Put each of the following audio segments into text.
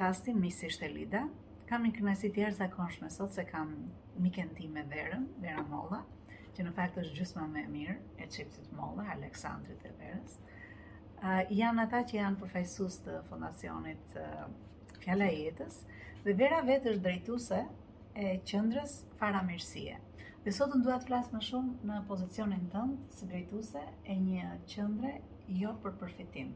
podcastin Miqësisht Elida. Kam një kënaqësi të jashtëzakonshme sot se kam miken time Verën, Vera Molla, që në fakt është gjysma më e mirë e çiftit Molla, Aleksandrit dhe Verës. Uh, janë ata që janë përfaqësues të fondacionit uh, Fjala e jetës dhe Vera vetë është drejtuese e qendrës Fara Mirësie. Dhe sot unë dua të flas më shumë në pozicionin tënd si drejtuese e një qendre jo për përfitim.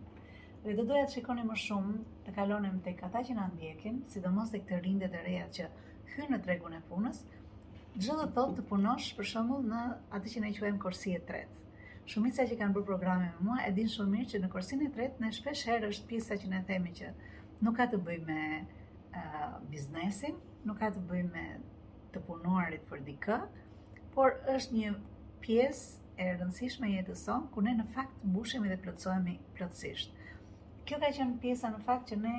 Dhe do doja të shikonim më shumë, të kalonim tek ata që na ndjekin, sidomos tek të rinjtë e të rejat që hyjnë në tregun e punës, ç'do të thotë të punosh për shembull në atë që ne quajmë korsi e tretë. Shumica që kanë bërë programe me mua e dinë shumë mirë që në korsinë e tretë ne shpesh herë është pjesa që ne themi që nuk ka të bëjë me uh, biznesin, nuk ka të bëjë me të punuarit për dikë, por është një pjesë e rëndësishme e jetës sonë, ku ne në fakt mbushemi dhe plotësohemi plotësisht. Kjo ka qenë pjesa në fakt që ne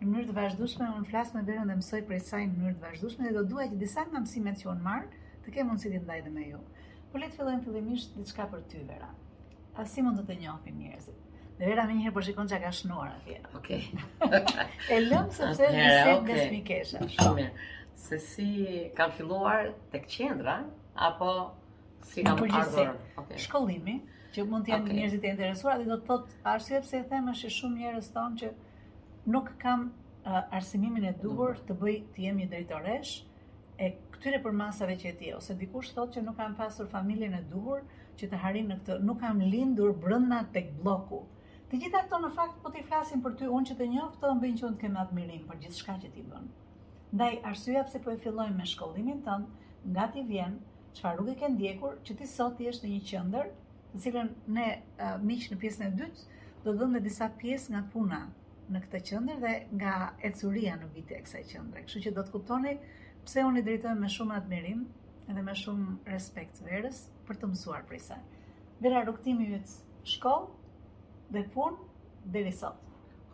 në mënyrë të vazhdueshme unë flas me Verën dhe mësoj prej saj në mënyrë të vazhdueshme dhe do dua që disa nga mësimet që unë marr të kem mundësi të ndaj dhe me ju. Por le të fillojmë fillimisht diçka për ty, Vera. Si mund të të njohin njerëzit? Dhe Vera menjëherë po shikon çka ka shënuar atje. Okej. Okay. e lëmë se të në se okay. në si mikesha. Shumë mirë. Se si kam filluar tek qendra, apo si kam ardhur? Okay. Shkollimi, që mund të jenë okay. njerëzit të interesuar, dhe do të thotë, arsyeja pse e them është shumë njerëz thonë që nuk kam uh, arsimimin e duhur të bëj të jem një drejtoreshë, e këtyre përmasave që je ti, ose dikush thotë që nuk kam pasur familjen e duhur që të arrij në këtë, nuk kam lindur brenda tek blloku. Të gjitha këto në fakt po t'i flasim për ty, unë që të njoh këto më bëjnë që unë të kem admirim për gjithçka që ti bën. Ndaj, arsyeja pse po e fillojmë me shkollimin tënd, nga ti vjen, çfarë rrugë ke ndjekur, që ti sot të jesh në një qendër, të cilën ne miq në pjesën e dytë, do themi dhe disa pjesë nga puna në këtë qendër dhe nga ecuria në vite e kësaj qendre. Kështu që do të kuptoni pse unë i drejtohem me shumë admirim dhe me shumë respekt Verës për të mësuar prej saj. Vera rrugëtimi yt shkollë dhe punë deri sot.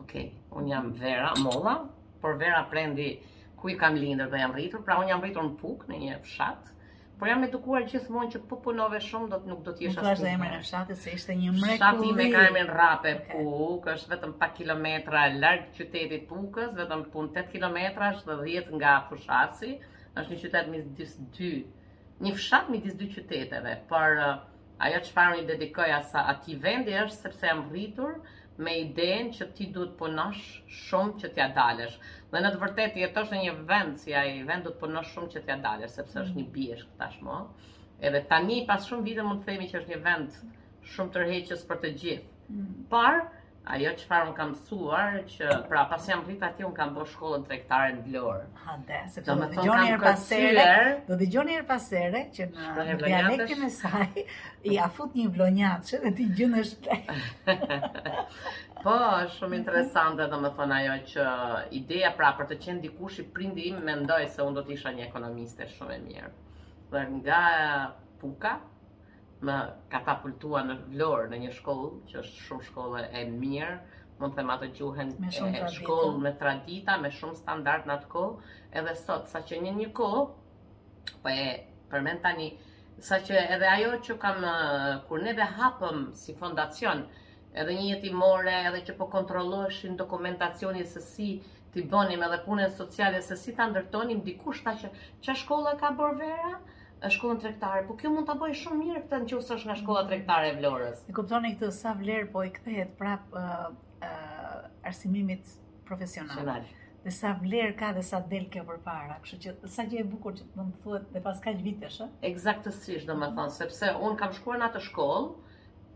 Okej, okay. unë jam Vera Molla, por Vera Prendi ku i kam lindur dhe jam rritur, pra unë jam rritur në Pukë, në një fshat, Por jam edukuar gjithmonë që po punove shumë do të nuk do të jesh asnjë. Na e thuaj emrin e fshatit se ishte një mrekulli. Fshati im e ka emrin Rrape, Pukë, është vetëm pak kilometra larg qytetit Pukës, vetëm punë 8 kilometrash dhe 10 nga Fushë-Arrëzi, është një qytet midis dy, një fshat midis dy qyteteve, por Ajo çfarë unë i dedikoj asa atij vendi është sepse jam rritur me idenë që ti duhet të punosh shumë që t'ja dalësh. Dhe në të vërtetë jetosh në një vend si ai vend duhet të punosh shumë që t'ja dalësh sepse është një bjeshkë tashmë. Edhe tani pas shumë vite mund të themi që është një vend shumë tërheqës për të gjithë. parë, ajo çfarë më ka mësuar, që pra pas jam rrit atje, unë kam bërë shkollën tregtare në Vlorë. Ha, dhe, se domethënë kam kërcyer. Do të gjoni e pasere, që në dialektin e saj, ia fut një vlonjatçe dhe ti gjënë është Po, shumë interesante domethënë ajo që ideja pra për të qenë dikush i prindi im, mendoi se unë do të isha një ekonomiste shumë e mirë. Dhe nga Puka, Më katapultuan në Vlorë në një shkollë, që është shumë shkollë e mirë, mund të them ato quhen shkollë me tradita, me shumë standard në atë kohë, edhe sot, sa që në një kohë, po e përmend tani, sa që edhe ajo që kam, kur neve hapëm si fondacion, edhe një jetimore, edhe që po kontrolloheshin dokumentacioni se si t'i bënim edhe punën sociale, se si t'a ndërtonim, dikush tha që ça shkolle ka bërë Vera, është shkollën tregtare, po kjo mund ta bëjë shumë mirë këtë nëse është nga shkolla tregtare e Vlorës. E kuptoni këtë sa vlerë po i kthehet prapë uh, uh, arsimimit profesional. Sonal. Dhe sa vlerë ka dhe sa del kjo përpara, kështu që sa gjë e bukur që mund të thuhet dhe pas kaq vitesh, ë? Eksaktësisht, domethënë, mhm. sepse un kam shkuar në atë shkollë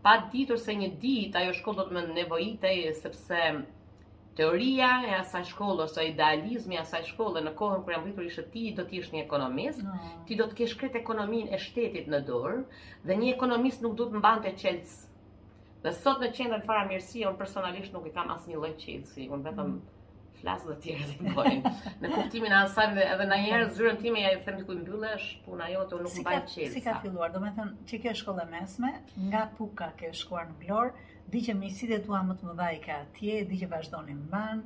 pa ditur se një ditë ajo shkollë do të më nevojitej sepse Teoria e asaj shkolle ose idealizmi i asaj shkolle në kohën kur jam rritur ishte ti do të jesh një ekonomist, ah. ti do të kesh krejt ekonominë e shtetit në dorë dhe një ekonomist nuk duhet të mbante çelës. Dhe sot në qendrën Fara Mirësie, unë personalisht nuk e kam asnjë lloj çelësi, unë vetëm mm. flas dhe tjerët bëjnë. Në kuptimin e asaj dhe edhe nanjëherë zyrën time ja i them dikujt mbylle, puna jote unë nuk mbaj çelës. Si ka filluar? Domethënë, shkolla e mesme, nga Puka ke shkuar në Vlorë, Di që miqësitë e tua më të mëdha i ke atje, di që vazhdon i mban.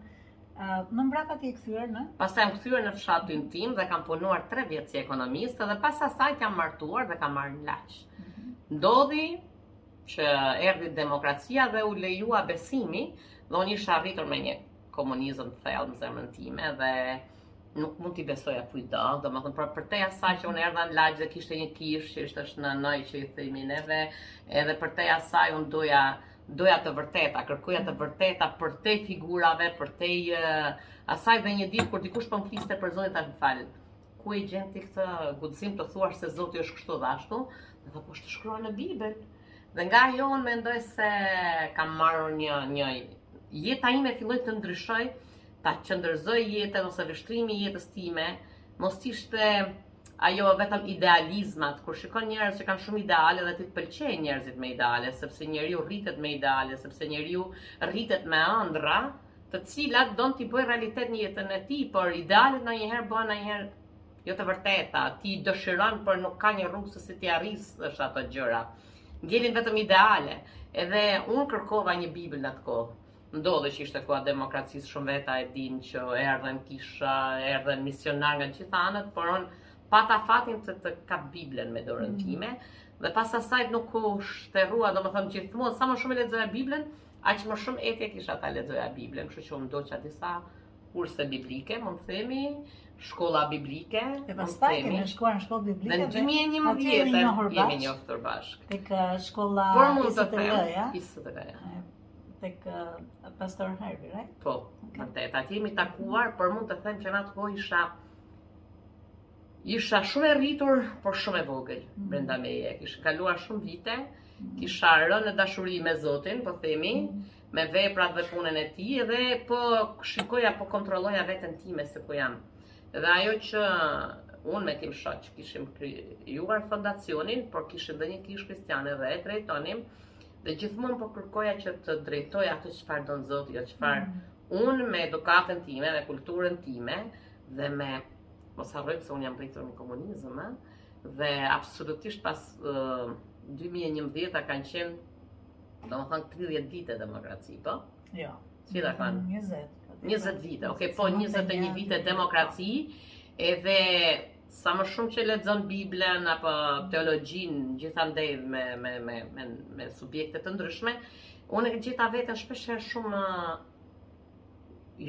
Uh, më mbrapa ti je kthyer në? Pastaj jam kthyer në fshatin tim dhe kam punuar 3 vjet si ekonomiste dhe pas asaj jam martuar dhe kam ardhur në Laç. Mm -hmm. Ndodhi që erdhi demokracia dhe u lejua besimi dhe unë isha rritur me një komunizëm të thellë në zemrën time dhe nuk mund t'i besoja kujdo, domethënë pra përtej asaj që unë erdha në Laç dhe kishte një kishë që ishte Shën Ndoi që i themi neve, edhe përtej asaj unë doja, doja të vërteta, kërkoja të vërteta përtej figurave, përtej asaj dhe një ditë kur dikush për po më fliste për Zotin i thashë më fal, ku e gjen ti këtë guxim të thuash se Zoti është kështu dhe ashtu, dhe dhe po është shkruar në Bibël, dhe nga ajo unë mendoj se kam marrë një, një, jeta ime filloi të ndryshojë, ta qëndërzoj jetën ose vështrimi i jetës time, mos ishte ajo vetëm idealizmat, kur shikon njerëz që kanë shumë ideale dhe ti të pëlqejnë njerëzit me ideale, sepse njeriu rritet me ideale, sepse njeriu rritet me ëndrra, të cilat don t'i bëj realitet në jetën e tij, por idealet ndonjëherë bëhen ndonjëherë jo të vërteta, ti dëshiron por nuk ka një rrugë se si t'i arrisësh ato gjëra. Ngelen vetëm ideale. Edhe unë kërkova një Bibël në atë kohë. Ndodhi që ishte koha e demokracisë, shumë veta e dinë që erdhen kisha, erdhen misionarë nga të gjitha anët, por unë pata fatin të të kap Biblën me dorën mm. time, dhe pas asajt nuk u shterrua, domethënë gjithmonë, sa më shumë e lexoja Biblën, aq më shumë etje kisha ta lexoja Biblën, kështu që unë ndoqa disa kurse biblike, mund të themi, shkolla biblike, e pastaj kemi shkuar në shkollë biblike. Në 2011 jemi njohur bashkë. Tek shkolla Por mund të them, Isë të tek Pastor Harvey, right? Po, në të etat jemi takuar, por mund të them që në atë kohë isha isha shumë e rritur, por shumë e vogël mm. brenda meje. Kisha kaluar shumë vite, mm. kisha rënë në dashuri me Zotin, po themi, mm. me veprat dhe punën e tij dhe po shikoja, po kontrolloja veten time se ku jam. Dhe ajo që unë me tim shoq që kishim krijuar fondacionin, por kishim dhe një kishë kristiane dhe e drejtonim, dhe gjithmonë po kërkoja që të drejtoj atë çfarë don Zoti, jo çfarë mm. unë me edukatën time, me kulturën time dhe mos harrojmë se unë jam rritur në komunizëm, ë, dhe absolutisht pas uh, 2011 kanë qenë domethënë 30 vite demokraci, po? Jo. Si da kanë? 20. 20 vite, okej, okay, po 21 vite demokraci, edhe Sa më shumë që lexon Biblën apo teologjinë gjithandej me me me me, me subjekte të ndryshme, unë e gjeta veten shpeshherë shumë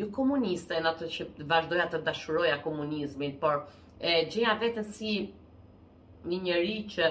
jo komuniste në atë që vazhdoja të dashuroja komunizmin, por e gjeja veten si një njeri që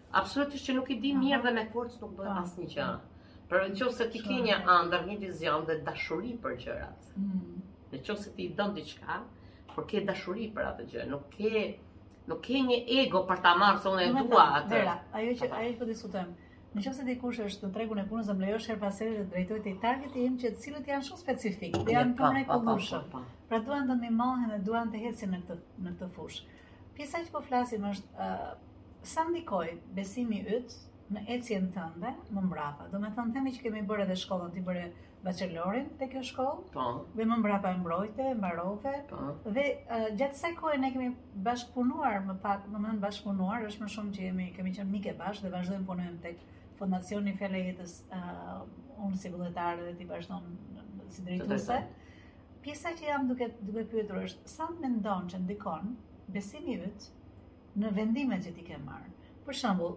Absolutisht që nuk i di mirë dhe me forcë nuk bëhet po. asnjë gjë. Por në qoftë se ti ke një ëndërr, një vizion dhe dashuri për gjërat. Mm. Në qoftë se ti i don diçka, por ke dashuri për atë gjë, nuk ke nuk ke një ego për ta marrë se unë e dua atë. Vera, ajo që ajo që po diskutojmë. Në qoftë se dikush është në tregun e punës dhe më lejo herë pas here të drejtoj te targeti im që të cilët janë shumë specifikë, dhe janë të mrekullueshëm. Pra duan të ndihmohen dhe duan të ecin në këtë në këtë fushë. Pjesa që po flasim është ë sa ndikoi besimi yt në ecjen tënde më mbrapa. Domethënë themi që kemi bërë edhe shkollën, ti bëre bachelorin te kjo shkollë, pa. Po. dhe më mbrapa e mbrojte, e mbarove, pa. Po. dhe uh, gjatë kësaj kohë ne kemi bashkëpunuar më pak, më vonë bashkëpunuar, është më shumë që jemi, kemi qenë mike bashkë dhe vazhdojmë punojmë tek fondacioni Fjala e Jetës, uh, unë si vullnetare dhe ti vazhdon si drejtuese, Pjesa që jam duke duke pyetur është sa mendon që ndikon besimi yt në vendimet që ti ke marrë. Për shembull,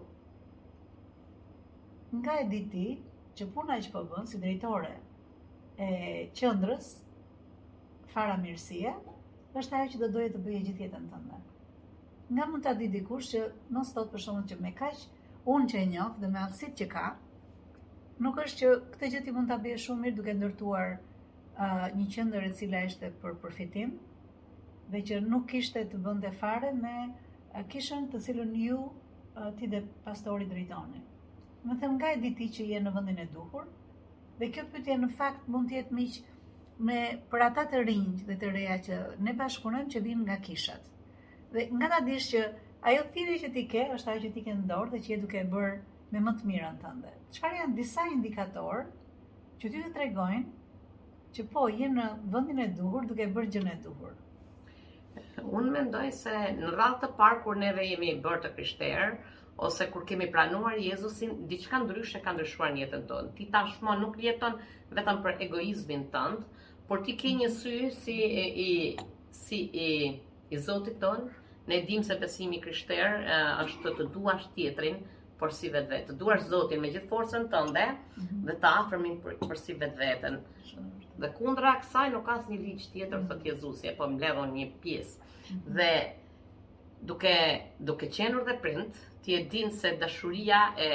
nga e di ti që puna që po bën si drejtore e qendrës fara mirësie është ajo që do doje të bëje gjithë jetën tënde. Nga mund ta di dikush që mos thot për shembull që me kaq unë që e njoh dhe me aftësitë që ka, nuk është që këtë gjë ti mund ta bëje shumë mirë duke ndërtuar një qendër e cila ishte për përfitim dhe që nuk kishte të bënte fare me kishën të cilën ju ti dhe pastori drejtoni. Me thënë nga e di ti që je në vendin e duhur, dhe kjo pyetje në fakt mund të jetë miq edhe për ata të rinj dhe të reja që ne bashkëpunojmë që vijnë nga kishat. Dhe nga ta dish që ajo thirrje që ti ke, është ajo që ti ke në dorë dhe që je duke e bërë me më të mirën tënde. Çfarë janë disa indikatorë që ty të tregojnë që po je në vendin e duhur duke bërë gjënë e duhur. Unë mendoj se në radhë të parë kur neve jemi bërë të krishterë ose kur kemi pranuar Jezusin, diçka ndryshe ka ndryshuar në jetën tonë. Ti tashmë nuk jeton vetëm për egoizmin tënd, por ti ke një sy si i si i I Zotit tonë, ne dimë se besimi i krishterë është të duash tjetrin porsi vetvetë, të duash Zotin me gjithë forcën tënde mhm. dhe të afërmin për, porsi vetveten. Dhe kundra kësaj nuk ka asnjë ligj tjetër, thotë Jezusi, e po mbledhon një pjesë. Mhm. Dhe duke, duke qenë dhe prind, ti e din se dashuria e,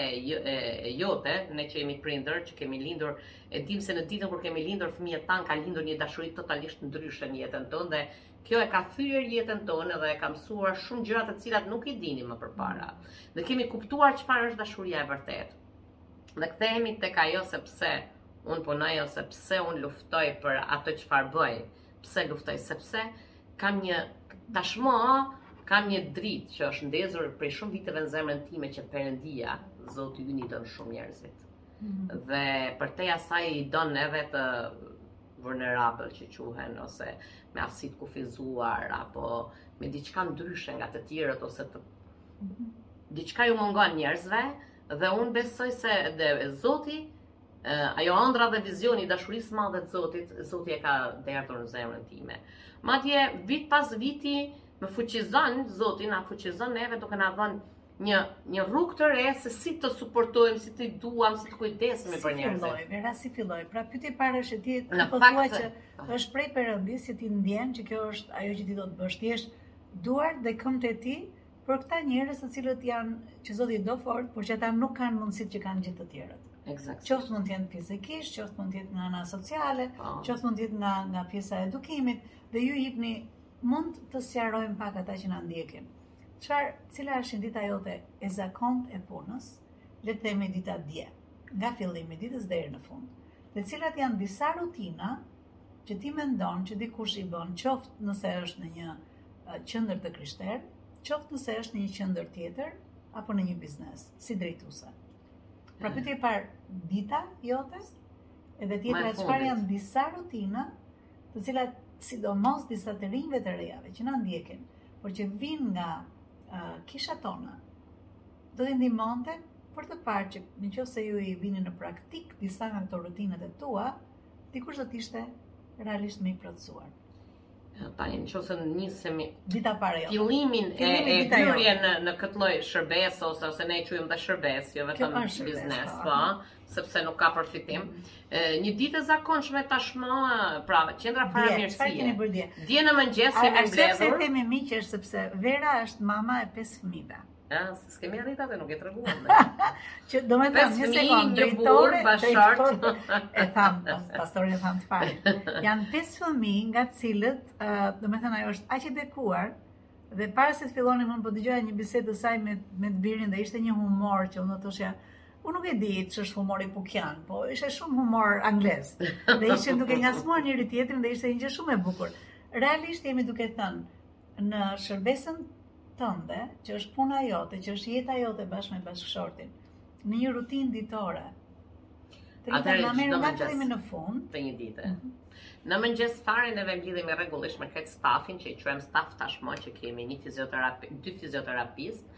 e, jote, ne që jemi prindër, që kemi lindur, e dimë se në ditën kur kemi lindur fëmijët tanë ka lindur një dashuri totalisht ndryshe në jetën tonë dhe Kjo e ka thyer jetën tonë dhe e ka mësuar shumë gjëra të cilat nuk i dinim më përpara. Dhe kemi kuptuar çfarë është dashuria e vërtetë. Dhe kthehemi tek ajo se pse un punoj ose pse un luftoj për atë çfarë bëj. Pse luftoj? Sepse kam një tashmë kam një dritë që është ndezur prej shumë viteve në zemrën time që Perëndia, Zoti ynë i don shumë njerëzit. Mhm. dhe përtej asaj i don edhe të vulnerabël që quhen ose me aftësi të kufizuar apo me diçka ndryshe nga të tjerët ose të mhm. diçka ju mungon njerëzve dhe unë besoj se dhe Zoti ajo ëndra dhe vizioni i dashurisë së madhe të Zotit, Zoti e ka derdhur në zemrën time. Madje vit pas viti më fuqizon Zoti na fuqizon neve duke na dhënë një një rrugë të re se si të suportojmë, si të duam, si të kujdesemi për njerëzit. Si filloi, Vera si filloi. Pra pyetja e parë është që ti, po thua që po. është prej Perëndisë që ti ndjen që kjo është ajo që ti do të bësh. Ti jesh duart dhe këmbët e tij për këta njerëz të cilët janë që Zoti do fort, por që ata nuk kanë mundësitë që kanë gjithë të tjerët. Exact. Qoftë mund të jenë fizikisht, qoftë mund të jetë nga ana sociale, po. qoftë mund të jetë nga nga pjesa e edukimit dhe ju jepni mund të sqarojmë pak ata që na ndjekin. Çfarë, cila është dita jote e zakontë e punës, le të themi dita dje, nga fillimi i ditës deri në fund, dhe cilat janë disa rutina që ti mendon që dikush i bën, qoftë nëse është në një qendër të krishterë, qoftë nëse është në një qendër tjetër apo në një biznes, si drejtuese. Pra pyetja e parë, dita jote, edhe tjetra çfarë janë disa rutina të cilat sidomos disa të rinjve të rejave që na ndjekin, por që vinë nga uh, kisha tona, do t'i ndihmonte për të parë që në qoftë se ju i vini në praktikë disa nga këto rutinat e tua, dikush do të ishte realisht më i plotësuar. Tani në qoftë se nisemi dita parë jo. Fillimin e e hyrje në në këtë lloj shërbesë ose ose ne e quajmë dhe shërbesë, jo vetëm biznes, po. po. sepse nuk ka përfitim. Një ditë e zakonshme tashmë, pra qendra Fara Mirësie. Dje në mëngjes kemi mbledhur. Arsyeja pse themi mëngjes është sepse Vera është mama e pesë fëmijëve. Ja, se s'kemi arritur atë, nuk e treguam Që domethënë një sekondë, një burrë, bashkëshort. E thamë, pastori e thamë të parë. Janë pesë fëmijë nga të cilët, domethënë ajo është aq e bekuar, dhe para se të fillonim, unë po dëgjoja një bisedë të saj me, me të birin dhe ishte një humor që unë të të Unë nuk e di që është humori pukjan, po ishte shumë humor anglez. Dhe ishin duke ngacmuar njëri-tjetrin dhe ishte një gjë shumë e bukur. Realisht jemi duke thënë, në shërbesën tënde, që është puna jote, që është jeta jote bashkë me bashkëshortin, në një rutinë ditore, Të lutem, Atëherë, na merr çdo nga mëngjes. fillimi në fund të një dite. Mhm. Në mëngjes fare neve mblidhemi rregullisht me këtë stafin që e quajmë staf tashmë që kemi një fizioterapi, dy fizioterapistë,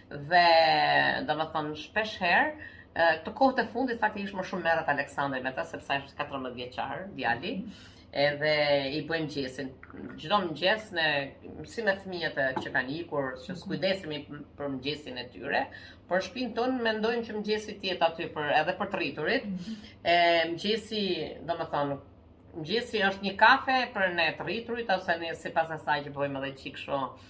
Dhe, domethënë, shpeshherë, të kohët e fundit, faktikisht më shumë merret Aleksandri me ta, sepse është 14 vjeçar, djali, edhe i bën mëngjesin. Çdo mëngjes ne, si me fëmijët e që kanë ikur, që siç kujdesemi për mëngjesin e tyre, për shpinë tonë mendojmë që mëngjesi të jetë aty për, edhe për të rriturit, e, mëngjesi, domethënë, mëngjesi është një kafe për ne të rriturit, ose ne sipas asaj që bëjmë edhe çikë shumë,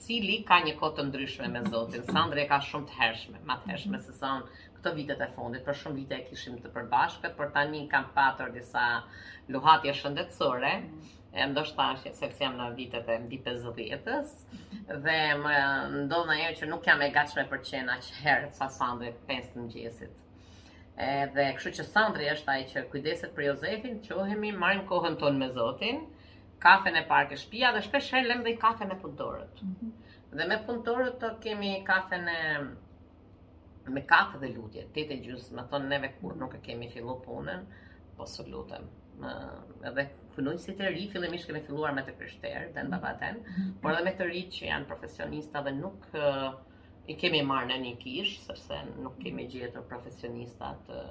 cili ka një kohë të ndryshme me Zotin. Sandri e ka shumë të hershme, ma të hershme se sa unë këto vitet e fundit, për shumë vite e kishim të përbashkët, por tani kam patur disa luhatje shëndetësore, e ndoshta është se jam në vitet e mbi 50-s dhe më ndodh ndonjëherë që nuk jam e gatshme për qenë aq herët sa Sandri 5 të mëngjesit. Edhe kështu që Sandri është ai që kujdeset për Jozefin, çohemi, marrim kohën tonë me Zotin, kafe e parë te shtëpia dhe shpesh herë lëmë dhe kafe me punëtorët. Mm -hmm. Dhe me punëtorët e kemi kafen me kafe dhe lutje, tetë e gjysë, më thonë neve kur nuk e kemi fillu punën, po s'u lutëm. Më, edhe punoj si të ri, fillimisht kemi filluar me të krishterë, dhe në mhm. babaten, mm -hmm. por edhe me të ri që janë profesionista dhe nuk uh, i kemi marrë në një kishë, sepse nuk kemi gjetur profesionistat uh,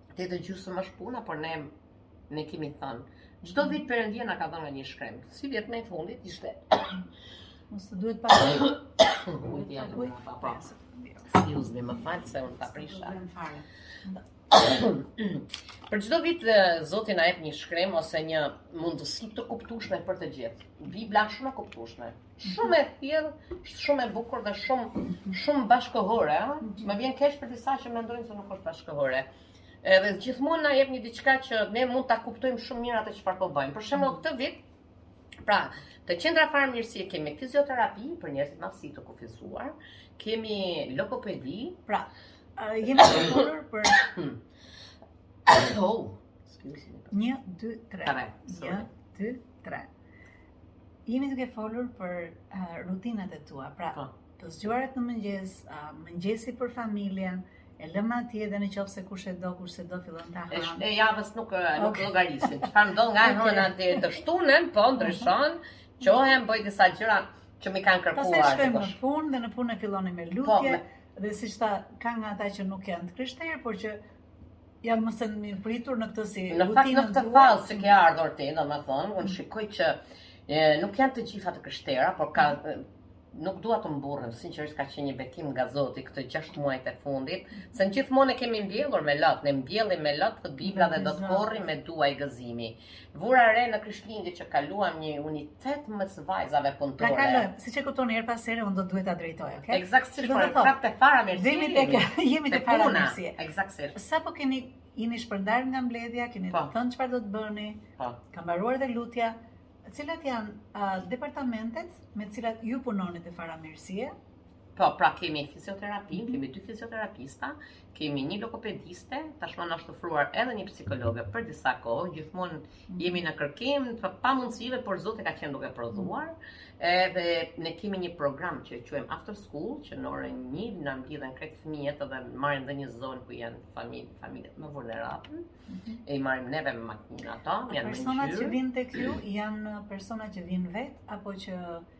Tetë e gjysëm është puna, por ne ne kemi thënë. Çdo vit Perëndia na ka dhënë nga një shkrim. Sivjet më i fundit ishte. Mos të duhet pa. Unë ti jam pa pa. Si us më fal se unë ta prisha. Për çdo vit Zoti na jep një shkrim ose një mundësi të kuptueshme për të gjithë. Bibla është shumë e kuptueshme. Shumë e thellë, është shumë e bukur dhe shumë shumë bashkëkohore, ha? Më vjen keq për disa që mendojnë se nuk është bashkëkohore. Edhe gjithmonë na jep një diçka që ne mund ta kuptojmë shumë mirë atë çfarë po bëjmë. Për shembull, këtë vit Pra, te qendra Fara Mirësie kemi fizioterapi për njerëzit me aftësi të kufizuar, kemi logopedi, pra, uh, jemi të punur për... oh, një, dy, tre. Një, dy, tre. jemi duke folur për uh, rutinat e tua. Pra, po. të zgjuarit në mëngjes, uh, mëngjesi për familjen, e lëmë atje dhe në qofë se kush e do, kush s'e do fillon ta hajë. E shpe javës nuk, okay. nuk do garisit. Çfarë ndodh nga e hëna te e shtunen, po, ndryshon, çohem, bëj disa gjëra që m'i kanë kërkuar. Pasaj shkojmë në punë dhe në punë e filloni me po, lutje, po, me... dhe si është, ka nga ata që nuk janë të krishterë, por që Janë më se të mirëpritur në këtë si Në fakt në këtë fazë që ke ardhur ti, domethënë, unë shikoj që nuk janë të gjitha të krishtera, por ka nuk dua të mburrem, sinqerisht ka qenë një bekim nga Zoti këto 6 muajt e fundit, se ne gjithmonë e kemi mbjellur me lot, ne mbjellim me lot thotë Bibla dhe do të korrim me duaj gëzimi. Vura re në Krishtlindje që kaluam një unitet mes vajzave pra punëtore. Pra kalojmë, siç e kupton herë pas here, unë do duhet ta drejtoj, okay? Eksaktësisht, por prapë te Fara Mirësie. Jemi tek jemi te Fara Mirësie. Eksaktësisht. Sapo keni jeni shpërndarë nga mbledhja, keni po. thënë çfarë do të bëni? Po. Ka mbaruar dhe lutja. Cilat janë departamentet me të cilat ju punoni te Fara Mirësie? Po, pra kemi fizioterapi, mm -hmm. kemi dy fizioterapista, kemi një logopediste, tashmë na është ofruar edhe një psikologe për disa kohë, gjithmonë mm -hmm. jemi në kërkim të pamundësive, por Zoti ka qenë duke prodhuar. Mm -hmm. Edhe ne kemi një program që e quajmë after school, që në orën 1 na mblidhen krejt fëmijët dhe marrin dhe një zonë ku janë familje, familjet më vulnerabël. Mm -hmm. E i marrim neve me makinë ato, janë persona që vijnë tek ju, janë persona që vijnë vetë apo që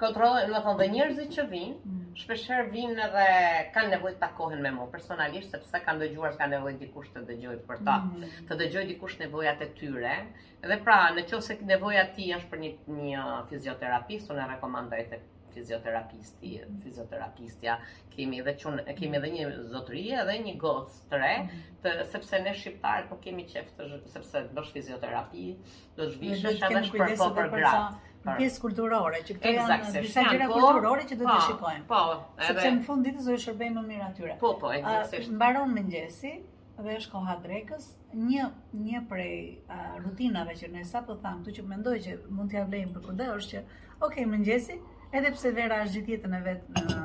Kontrollojnë, do të thonë, dhe njerëzit që vijnë, mm. shpeshherë vijnë edhe kanë nevojë të takohen me mua personalisht sepse kanë dëgjuar se kanë nevojë dikush të dëgjojë për ta, mm. të dëgjojë dikush nevojat e tyre. Dhe pra, në qoftë se nevoja ti është për një një fizioterapist, unë rekomandoj te fizioterapisti, mm. fizioterapistja, kemi edhe çun, kemi edhe një zotëri edhe një gocë të re, mm. të, sepse ne shqiptarët nuk kemi qejf të sepse të bësh fizioterapi, do të vishesh edhe për, për gratë për pjesë kulturore, që këto janë disa gjëra po, kulturore që do të po, shikojmë. Po, edhe sepse në fund ditës do të shërbejmë më mirë atyre. Po, po, eksaktësisht. Mbaron mëngjesi dhe është koha drekës, një një prej uh, rutinave që ne sapo thamë, këtu që mendoj që mund t'ia vlejë për kudo është që, ok, mëngjesi, edhe pse Vera është gjithë jetën e vet në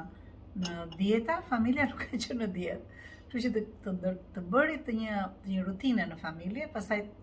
në dieta, familja nuk ka qenë në dietë. Kështu që të të, të bërit të një të një rutinë në familje, pastaj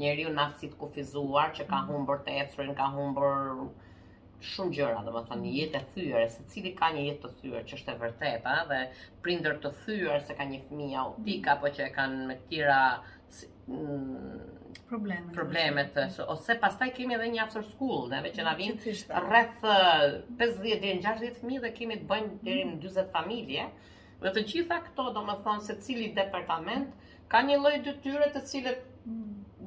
njeriu me aftësi të kufizuar që ka humbur të ecurin, ka humbur shumë gjëra, domethënë, një jetë e thyer, secili ka një jetë të thyer, që është e vërteta, dhe prindër të thyer, se ka një fëmi autik apo që e kanë me të tjera problemet, mm, problemet ose pastaj kemi edhe një after school, domethënë që na vinë rreth 50 dhe 60 fëmi dhe kemi të bëjmë deri në 20 familje, dhe të gjitha këto, domethënë, secili departament, Ka një lloj detyre të cilët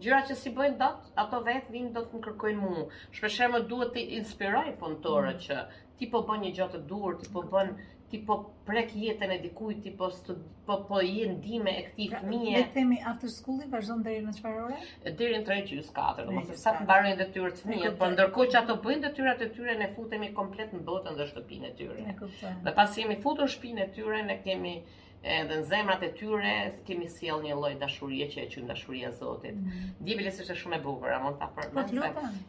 gjëra që s'i bëjnë dot, ato vetë vinë do të më kërkojnë mua. Shpeshherë më duhet të inspiroj punëtorët mm. që ti po bën një gjë të duhur, ti po bën ti po prek jetën e dikujt, ti po stud, po po je ndihma e këtij pra, fëmije. Ne themi after school-i vazhdon deri në çfarë ore? Deri në 3 gjys 4, domethënë sa të mbarojnë detyrat fëmijët, por ndërkohë që ato bëjnë detyrat e tyre ne futemi komplet në botën dhe shtëpinë e tyre. E kuptoj. Dhe pasi jemi futur në shtëpinë e tyre, ne kemi edhe në zemrat e tyre kemi sjell një lloj dashurie që e quajmë dashuria e Zotit. Mm -hmm. Djevili është shumë e bukur, a mund ta për. Po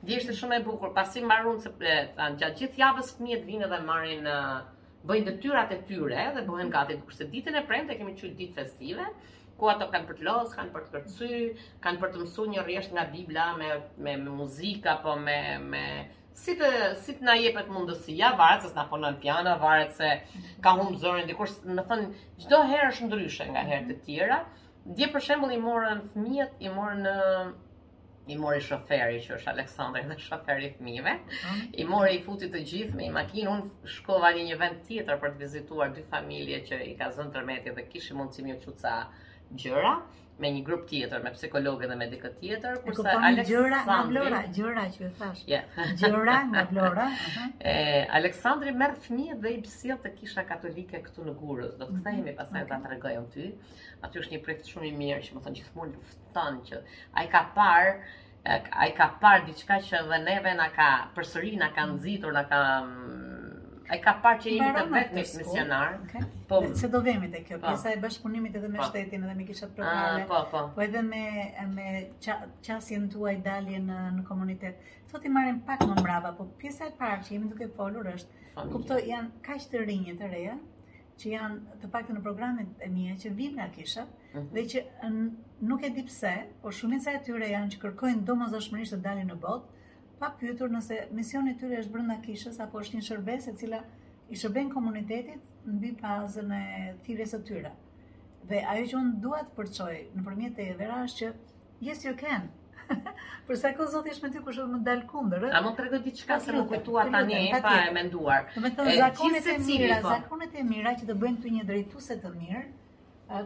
Djevili është shumë e bukur, pasi mbaron se tan gjatë gjithë javës fëmijët vinë dhe marrin bëjnë detyrat e tyre dhe bëhen gati kurse ditën e premte kemi quajtur ditë festive ku ato kanë për të lujt, kanë për të kërcy, kanë për të mësuar një rresht nga Bibla me me, me muzikë apo me me si të si të na jepet mundësia, varet se s'na punon piano, varet se ka humb zërin dikur, domethënë çdo herë është ndryshe nga herët e tjera. Dje për shembull i morën fëmijët, i morën në i mori shoferi që është Aleksandri dhe shoferi i fëmijëve. Mhm. I mori i futi të gjithë në makinë, unë shkova në një vend tjetër për të vizituar dy familje që i ka zënë tërmeti dhe kishim mundësi me ju çu ca gjëra. me një grup tjetër, me psikologë dhe me dikë tjetër, kurse Aleksandri... E kuptoni gjëra nga Vlora, gjëra që ju thash. Ja. gjëra nga Vlora. e, Aleksandri merr fëmijët dhe i sjell te kisha katolike këtu në Gurëz. Do të mhm, kthehemi pas okay. ta tregoj unë ty. Aty është një prift shumë i mirë që domethënë gjithmonë lufton që ai ka parë ai ka parë diçka që dhe neve na ka përsëri na ka nxitur, na ka mm, ai ka parë që jemi të vetëm misionarë. Okay. Po, se do vemi te kjo po. pjesa e bashkëpunimit edhe me po. shtetin edhe me kishat ah, programe. Po, po. Po edhe me me qasjen tuaj dalje në në komunitet. Sot i marrim pak më mbrapa, po pjesa e parë që jemi duke folur është, kuptoj, janë kaq të rinj të reja, që janë të paktën në programet e mia që vijnë nga kisha mhm. dhe që nuk e di pse, por shumica e tyre janë që kërkojnë domosdoshmërisht të dalin në botë pa pyetur nëse misioni i tyre është brenda kishës apo është një shërbesë e cila i shërben komunitetit mbi bazën e thirrjes së tyre. Dhe ajo që unë dua të përçoj nëpërmjet te Jevera është që Yes you can. Për sa kohë zoti është me ty kush do të më dal kundër, ëh? A mund të të tregoj diçka se m'u kujtua tani pa e menduar. Domethënë zakonet e mira, po. zakonet e mira që të bëjnë ty një drejtuese të mirë,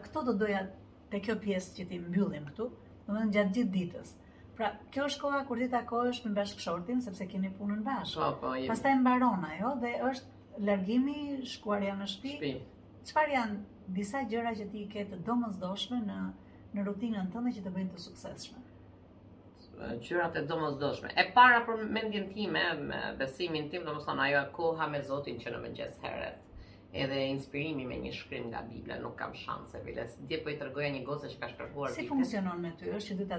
këto do doja te kjo pjesë që t'i mbyllim këtu, domethënë gjatë gjithë ditës. Pra, kjo është koha kur ti takohesh me bashkëshortin sepse keni punën bashkë. Po, po, jemi. Pastaj mbaron ajo dhe është largimi, shkuarja në shtëpi. Çfarë janë disa gjëra që ti i ke të domosdoshme në në rutinën tënde që të bëjnë të suksesshme? Gjërat e domosdoshme. E para për mendjen time, me besimin tim, domethënë ajo koha me Zotin që në mëngjes herët. Edhe inspirimi me një shkrim nga Bibla, nuk ka shanse, biles dje po i tregoja një goce që ka shkruar. Si funksionon me ty? Është që do ta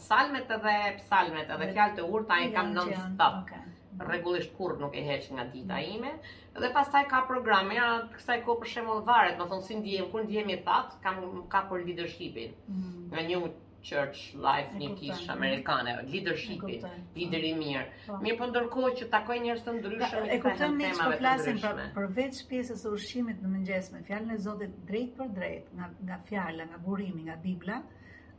Psalmet edhe psalmet edhe fjalë të urta i kam non stop. Rregullisht kurrë nuk e heq nga dita mm. ime. Dhe pastaj ka programe, ja, kësaj kohe për shembull varet, domethënë si ndihem, kur ndihem i thatë, kam ka për leadershipin. Mm. Nga një Church Life një kishë amerikane, leadershipi, lideri i mirë. Po. Mirë po ndërkohë që takoj njerëz të ndryshëm e kuptoj ne çfarë po flasim për përveç pjesës së ushqimit në mëngjes me fjalën e Zotit drejtpërdrejt, nga nga fjala, nga burimi, nga Bibla,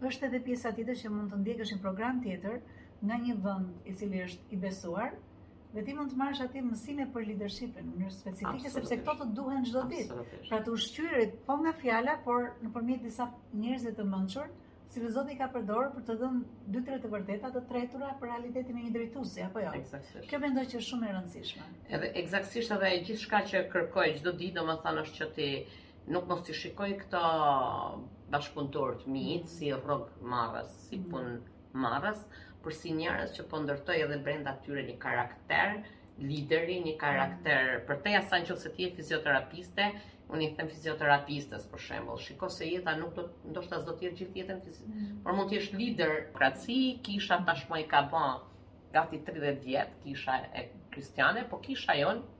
Është edhe pjesa tjetër që mund të ndjekësh një program tjetër nga një vend i cili është i besuar dhe ti mund të marrësh aty mësime për lidershipin në mënyrë specifike sepse këto të duhen çdo ditë. Pra të ushqyerit po nga fjala, por nëpërmjet disa njerëzve të mençur, siç Zoti ka përdorë për të dhënë dy tre të vërteta të tretura për realitetin e një drejtuesi apo jo. Eksaktësisht. Kjo mendoj që është shumë e rëndësishme. Edhe eksaktësisht edhe gjithçka që kërkoj çdo ditë, domethënë është që ti Nuk mos t'i shikoj këta bashkëpunëtorë të mi, si rrogëmarrës, si mm. punëmarrës, por si njerëz që po ndërtoj edhe brenda tyre një karakter, lideri, një karakter, mm. për te asaj që nëse ti je fizioterapiste, unë i them fizioterapistes për shembull, shiko se jeta nuk do ndoshta s'do të jetë gjithë jetën fizik, mm. por mund të jesh lider. Praktikisht kisha tashmë ka bërë gati 30 vjet, kisha kristiane, po kisha jonë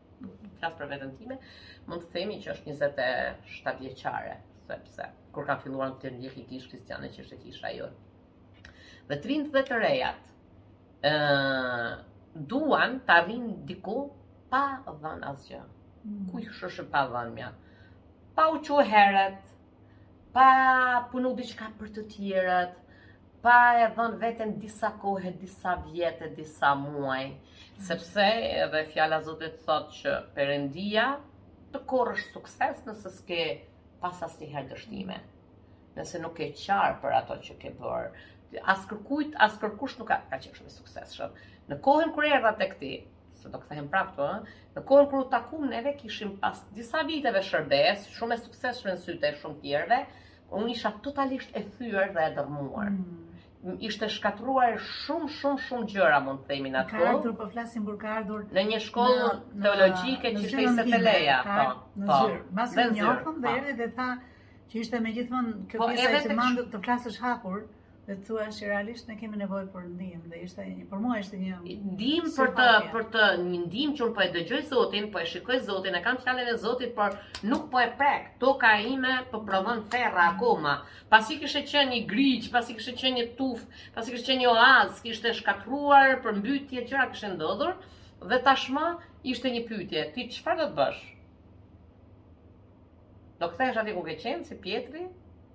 flas për veten time, mund të themi që është 27 vjeçare, sepse kur kam filluar të ndjek një kishë kristiane që është kisha jonë. Dhe të rinjtë dhe të rejat, ë duan të arrijnë diku pa dhën asgjë. Mm. Ku i shoh pa dhën mjaft? Pa u çu herët, pa punu diçka për të tjerët, pa e dhënë veten disa kohë, disa vjet, disa muaj, sepse edhe fjala e Zotit thotë që Perëndia të korrësh sukses nëse s'ke pas asnjëherë dështime. Nëse nuk ke qarë për ato që ke bërë, as kërkujt, as kërkush nuk ka ka qenë shumë i suksesshëm. Në kohën kur erdha tek ti, se do kthehem prapë këtu, ëh, në kohën kur u takuam neve kishim pas disa viteve shërbesë, shumë e suksesshme në sytë e shumë të tjerëve, Unë isha totalisht e thyer dhe e dërrmuar. Mm. Ishte shkatërruar shumë shumë shumë gjëra mund të themi atë. Ka ardhur po flasim kur ka ardhur në një shkollë teologjike që ishte se të leja, po. Po. Mbas e njohëm dhe edhe dhe tha që ishte gjithmonë kjo po, pjesa që mund të flasësh hapur. Dhe të thua që realisht ne kemi nevojë për ndihmë dhe ishte një për mua ishte një ndihmë për të për të një ndihmë që unë po e dëgjoj Zotin, po e shikoj Zotin, e kam fjalën e Zotit, por nuk po e prek. Toka ime po prodhon ferra akoma. Pasi kishte qenë një grigjë, pasi kishte qenë një tufë, pasi kishte qenë një oaz, kishte shkatërruar përmbytje gjëra kishin ndodhur dhe tashmë ishte një pyetje, ti çfarë do të bësh? Do kthehesh atje ku ke qenë si Pjetri?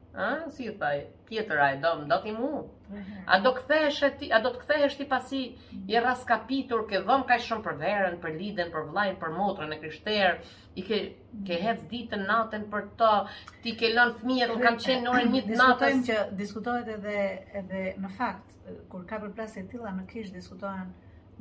Ë, si i tha, Pjetër a më do ti mu. Mhm. A do kthehesh ti, a do të kthehesh ti pasi je rraskapitur, ke dhënë kaq shumë për verën, për liderin, për vllain, për motrën e krishterë, i ke ke mhm. hec ditën natën për to, ti ke lënë fëmijët, unë kam qenë në orën 1 të natës që diskutohet edhe edhe në fakt kur ka përplasje të tilla në kishë diskutohen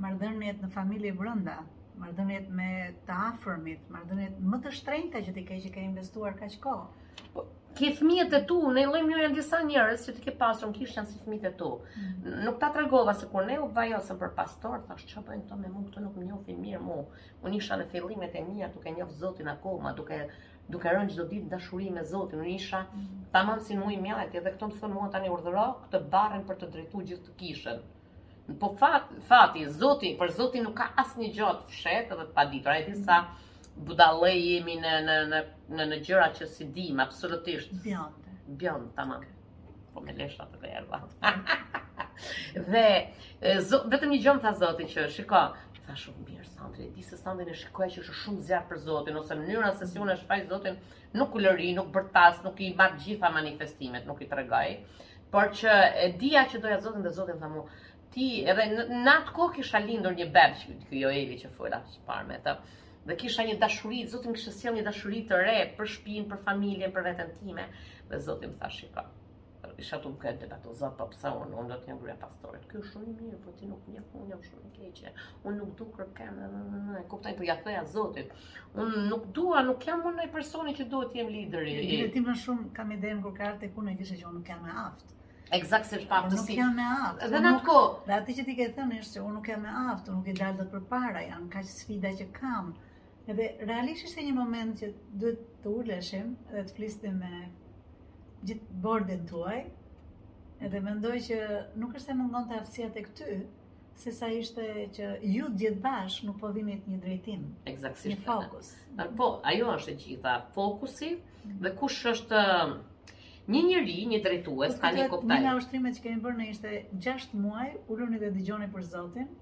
marrëdhëniet në familje brenda, marrëdhëniet me të afërmit, marrëdhëniet më të shtrenjta që ti ke që ke investuar kaq kohë. Po, ke fëmijët e tu, në një lloj mënyre janë disa njerëz që ti ke pasur në kishë janë si fëmijët e tu. Mm. Nuk ta tregova se kur ne u vajosëm për pastor, thash çfarë bëjnë këto me mua, këto nuk më njohin mirë mua. Unë isha në fillimet e mia duke njoh Zotin akoma, duke duke rënë çdo ditë në dashuri me Zotin. Unë isha mm. tamam si muaji i mjaltit, edhe këta më thonë mua tani urdhëro këtë barrën për të drejtuar gjithë këtë kishën. Po fat, fati, zoti, për Zotin nuk ka asnjë gjë të fshehtë dhe të paditur. A e di sa budallenj jemi në, në, në, në, në gjëra që s'i dimë, absolutisht. Bjante. Bjante, tamam. Po me lesh të verdha. dhe, zot, vetëm një gjë më tha zoti që, shiko, tha shumë mirë, Sandri, e di se Sandrin e shikoja që është shumë zjarr për zotin, ose mënyra se si unë e shfaq zotin, nuk ulërij, nuk bërtas, nuk i marr gjitha manifestimet, nuk i tregoj, por që e dija që doja zotin dhe zoti më tha mu, ti edhe në atë kohë kisha lindur një bebe që është Joeli që fola qëparë me të, dhe kisha një dashuri, zoti më kishte sjellë një dashuri të re për shpinë, për familjen, për veten time, dhe zoti më tha shiko, Isha te ky debat, zot, po pse unë, unë do të jem gruaja pastorit. Ky është shumë i mirë, po ti nuk më njeh, unë jam shumë e keqe. Unë nuk du kërkem, në, në, në, në, kupton, po ia thoja zotit. Unë nuk dua, nuk jam unë ai personi që duhet jem lideri. E, e, ti më shumë kam idenë kur ke ardhur te unë ke thënë që unë nuk jam e aftë. Ekzakt se është paaftësi. Nuk jam me aftë. Dhe në atë Dhe atë që ti ke thënë është se unë nuk jam e aftë, nuk ia dal dot përpara, janë kaq sfida që kam. Edhe realisht ishte një moment që duhet të uleshim dhe të flisnim me gjithë bordin tuaj. Edhe mendoj që nuk është se mungonte aftësia te këta, se sa ishte që ju gjithë bashkë nuk po vinit një drejtim, një fokus. Po, ajo është gjitha fokusi mm. dhe kush është një njeri, një drejtues, ka një kuptoj. Një nga ushtrimet që kemi bërë ne ishte 6 muaj, uluni dhe dëgjoni për Zotin,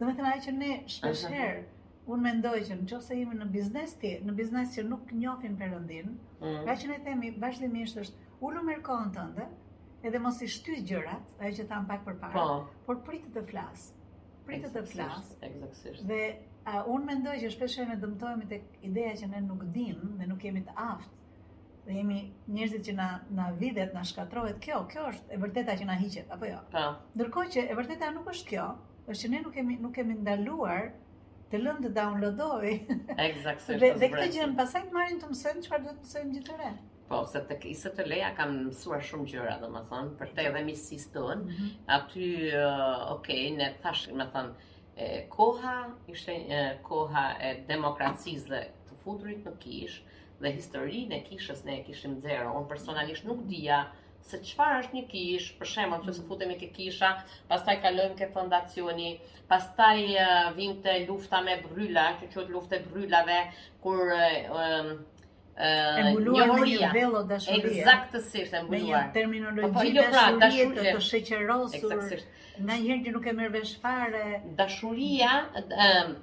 Domethënë ajo që ne shpesh herë, unë mendoj që në qoftë se jemi në biznes ti, në biznes që nuk njofin perëndinë, mm. ka që ne themi vazhdimisht është ulu merr kohën tënde, edhe mos i shty gjërat, ajo që thamë pak përpara, po. por prite të flasë, prite të flasë, dhe unë mendoj që shpesh herë ne dëmtohemi te ideja që ne nuk dimë dhe nuk jemi të aftë, Dhe jemi njerëzit që na na vidhet, na shkatrohet kjo, kjo është e vërteta që na hiqet, apo jo? Po. Ndërkohë që e vërteta nuk është kjo, është që ne nuk kemi nuk kemi ndaluar të lëmë të downloadoj. Eksaktësisht. dhe, dhe këtë gjë pastaj të marrim të mësojmë çfarë duhet të mësojmë diçka të re. Po, se te ky Estela kam mësuar shumë gjëra, domethënë, përtej edhe miqësisë tonë, mm -hmm. aty, uh, okej, okay, ne thashë, domethënë, e, koha, ishte e, koha e demokracisë dhe të futurit në kishë, dhe historinë e kishës ne e kishim zero. Unë personalisht nuk dija se çfarë është një kishë, për shembull, nëse futemi ke kisha, pastaj kalojmë ke fondacioni, pastaj uh, vinte lufta me bryla, që quhet luftë e brylave, kur uh, e mbuluar me një vello dashurie. Eksaktësisht e mbuluar. Një terminologji po, po, jo, pra, dashurie të, të sheqerosur. Eksaktësisht. Nganjëherë që nuk e merr vesh fare. Dashuria, ëm,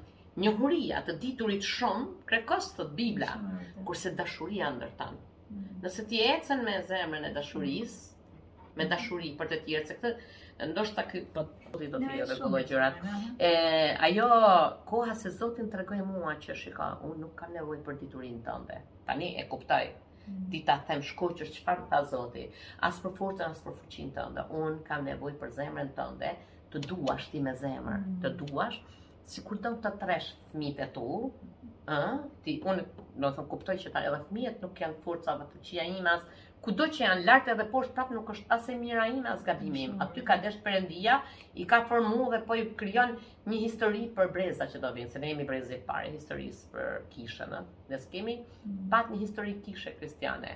Njohuria, të diturit shumë, krekos, thotë Bibla, kurse dashuria ndërton. Nëse ti ecën me zemrën e dashurisë, me dashuri për të tjerët, se këtë ndoshta ky po do të thotë edhe këto gjëra. E ajo koha se Zoti më tregoi mua që shiko, unë nuk kam nevojë për diturinë tënde. Tani e kuptoj. Mm. Ti ta them shkoqur çfarë më tha Zoti, as për forcën tënde as për fuqinë tënde. Unë kam nevojë për zemrën tënde, të duash ti me zemër, mm. të duash sikur do të rrisësh fëmijët e tu, ë, ti unë do të kuptoj që as edhe fëmijët nuk janë forca dhe fuqia ime as kudo që janë lart edhe poshtë prap nuk është as e mira ime as gabimi im. Aty ka dash Perëndia, i ka formu dhe po i krijon një histori për breza që do vinë, se ne jemi brezi i parë i historisë për kishën, ë. Ne s'kemi mm. pat një histori kishe kristiane.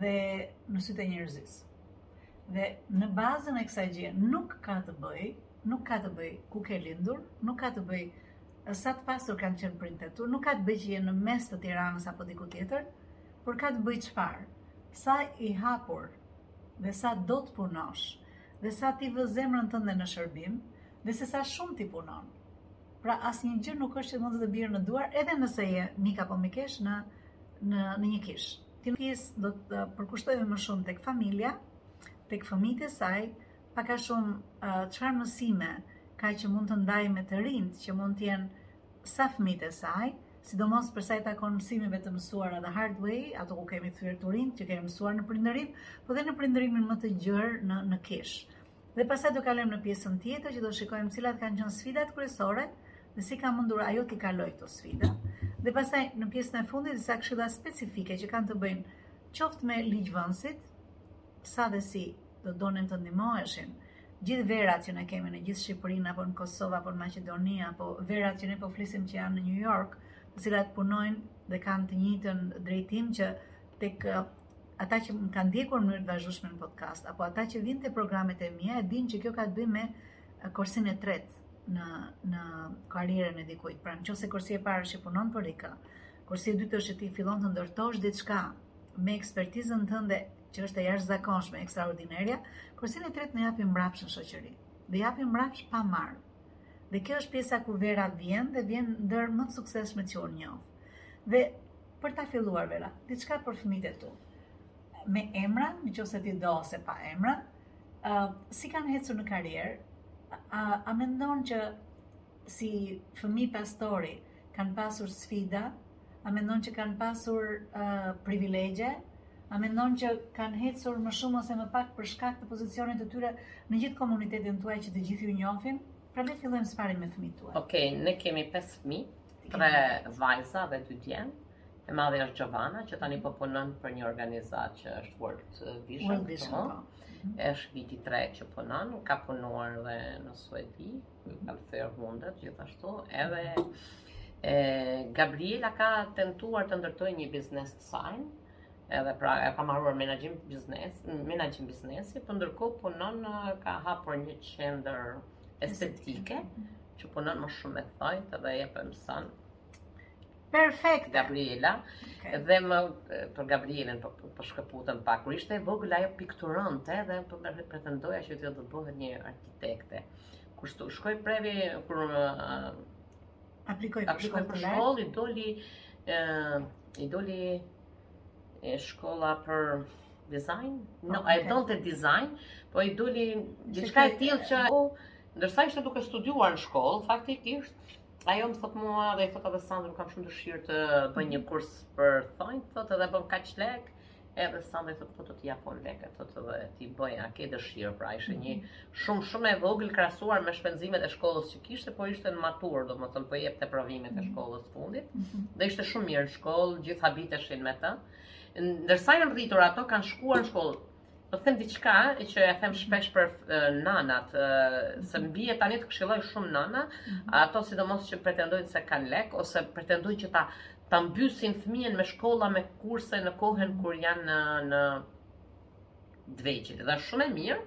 dhe në sytë e njerëzisë. Dhe në bazën e kësaj gjëje nuk ka të bëjë, nuk ka të bëjë ku ke lindur, nuk ka të bëjë sa të pasur kanë qenë prindët e tu, nuk ka të bëjë që je në mes të Tiranës apo diku tjetër, por ka të bëjë çfarë? Sa i hapur dhe sa do të punosh dhe sa ti vë zemrën tënde në shërbim dhe se sa shumë ti punon. Pra asnjë gjë nuk është që mund të të bjerë në duar edhe nëse je mik apo mikesh në në në një kishë. Tillëkis do të përkushtohej më shumë tek familja, tek fëmijët e saj, pak a shumë çfarë mësime ka që mund të ndajë me të rinjtë, që mund të jenë sa fëmijët e saj, sidomos për sa i takon mësimeve të mësuara the hard way, ato ku kemi thyer turinjtë, që kemi mësuar në prindërim, po dhe në prindërimin më të gjerë në në kishë. Dhe pastaj do kalojmë në pjesën tjetër që do shikojmë cilat kanë qenë sfidat kryesore dhe si ka mundur ajo t'i kalojë këto sfida. Dhe pastaj në pjesën e fundit disa këshilla specifike që kanë të bëjnë qoftë me ligjvënësit, sa dhe si do donim të ndihmoheshin gjithë Verat që ne kemi në gjithë Shqipërinë apo në Kosovë apo në Maqedoni apo Verat që ne po flisim që janë në New York, të cilat punojnë dhe kanë të njëjtin drejtim që tek ata që më kanë ndjekur në mënyrë të vazhdueshme në podcast apo ata që vijnë te programet e mia e dinë që kjo ka të bëjë me korsinë e tretë në në karrierën e dikujt. Pra nëse korsia e parë është që punon për dikë, korsia e dytë është që ti fillon të ndërtosh diçka me ekspertizën tënde që është e jashtëzakonshme, ekstraordinarja, korsinë e tretë ne japim mbrapsht në shoqëri. Dhe japim mbrapsht pa marrë. Dhe kjo është pjesa ku Vera vjen dhe vjen ndër më të suksesshme që unë njoh. Dhe Për ta filluar Vera, diçka për fëmijët e tu. Me emra, në qoftë se ti do ose pa emra, uh, si kanë ecur në karrierë? A mendon që si fëmijë pastori kanë pasur sfida? A mendon që kanë pasur uh, privilegje? A mendon që kanë hecur më shumë ose më pak për shkak të pozicionit të tyre në gjithë komunitetin tuaj që të gjithë ju njohin? Pra le të fillojmë së pari me fëmijët tuaj. Okej, ne kemi 5 fëmijë, tre vajza dhe dy djem. E madhja është Giovanna, që tani po punon për një organizatë që është World Vision. World Vision. Po. Po. Mhm. Është viti 3 që punon, ka punuar dhe në Suedi, kur të mundet gjithashtu, edhe Gabriela ka tentuar të ndërtojë një biznes të saj, edhe pra e ka mbaruar menaxhim biznes, menaxhim biznesi, por ndërkohë punon ka hapur një qendër estetike që punon më shumë me thonjtë dhe jep mësim. Perfekt, Gabriela. Okay. Dhe më për Gabrielën po, po shkëputem pak, kur ishte e vogël ajo pikturonte dhe po pretendoja që do të bëhet një arkitekte. Kështu, shkoi provoi, kur më, Aplikoi për shkollë për shkollë, i doli i doli shkolla për design. Po, no, ajo donte design, po i doli diçka e tillë që ndërsa ishte duke studiuar në shkollë, faktikisht ajo më thot mua dhe i thot edhe Sandrit kam shumë dëshirë të bëj një kurs për thonj, thot edhe bën kaq lek, Edhe Sandri thotë po do t'i jap unë lekët, thotë dhe ti bëj, a ke dëshirë, pra ishte një mhm. shumë shumë e vogël krahasuar me shpenzimet e shkollës që kishte, po ishte në maturë, domethënë po jepte provimet e mhm. shkollës së fundit, mhm. dhe ishte shumë mirë në shkollë, gjithë habiteshin me të. Ndërsa janë rritur ato, kanë shkuar në shkollë, Po them diçka që e them shpesh për nanat, se më bie tani të këshilloj shumë nana, ato sidomos që pretendojnë se kanë lek ose pretendojnë që ta ta mbysin fëmijën me shkolla me kurse në kohën kur janë të, të vegjël. Gjë shumë e mirë,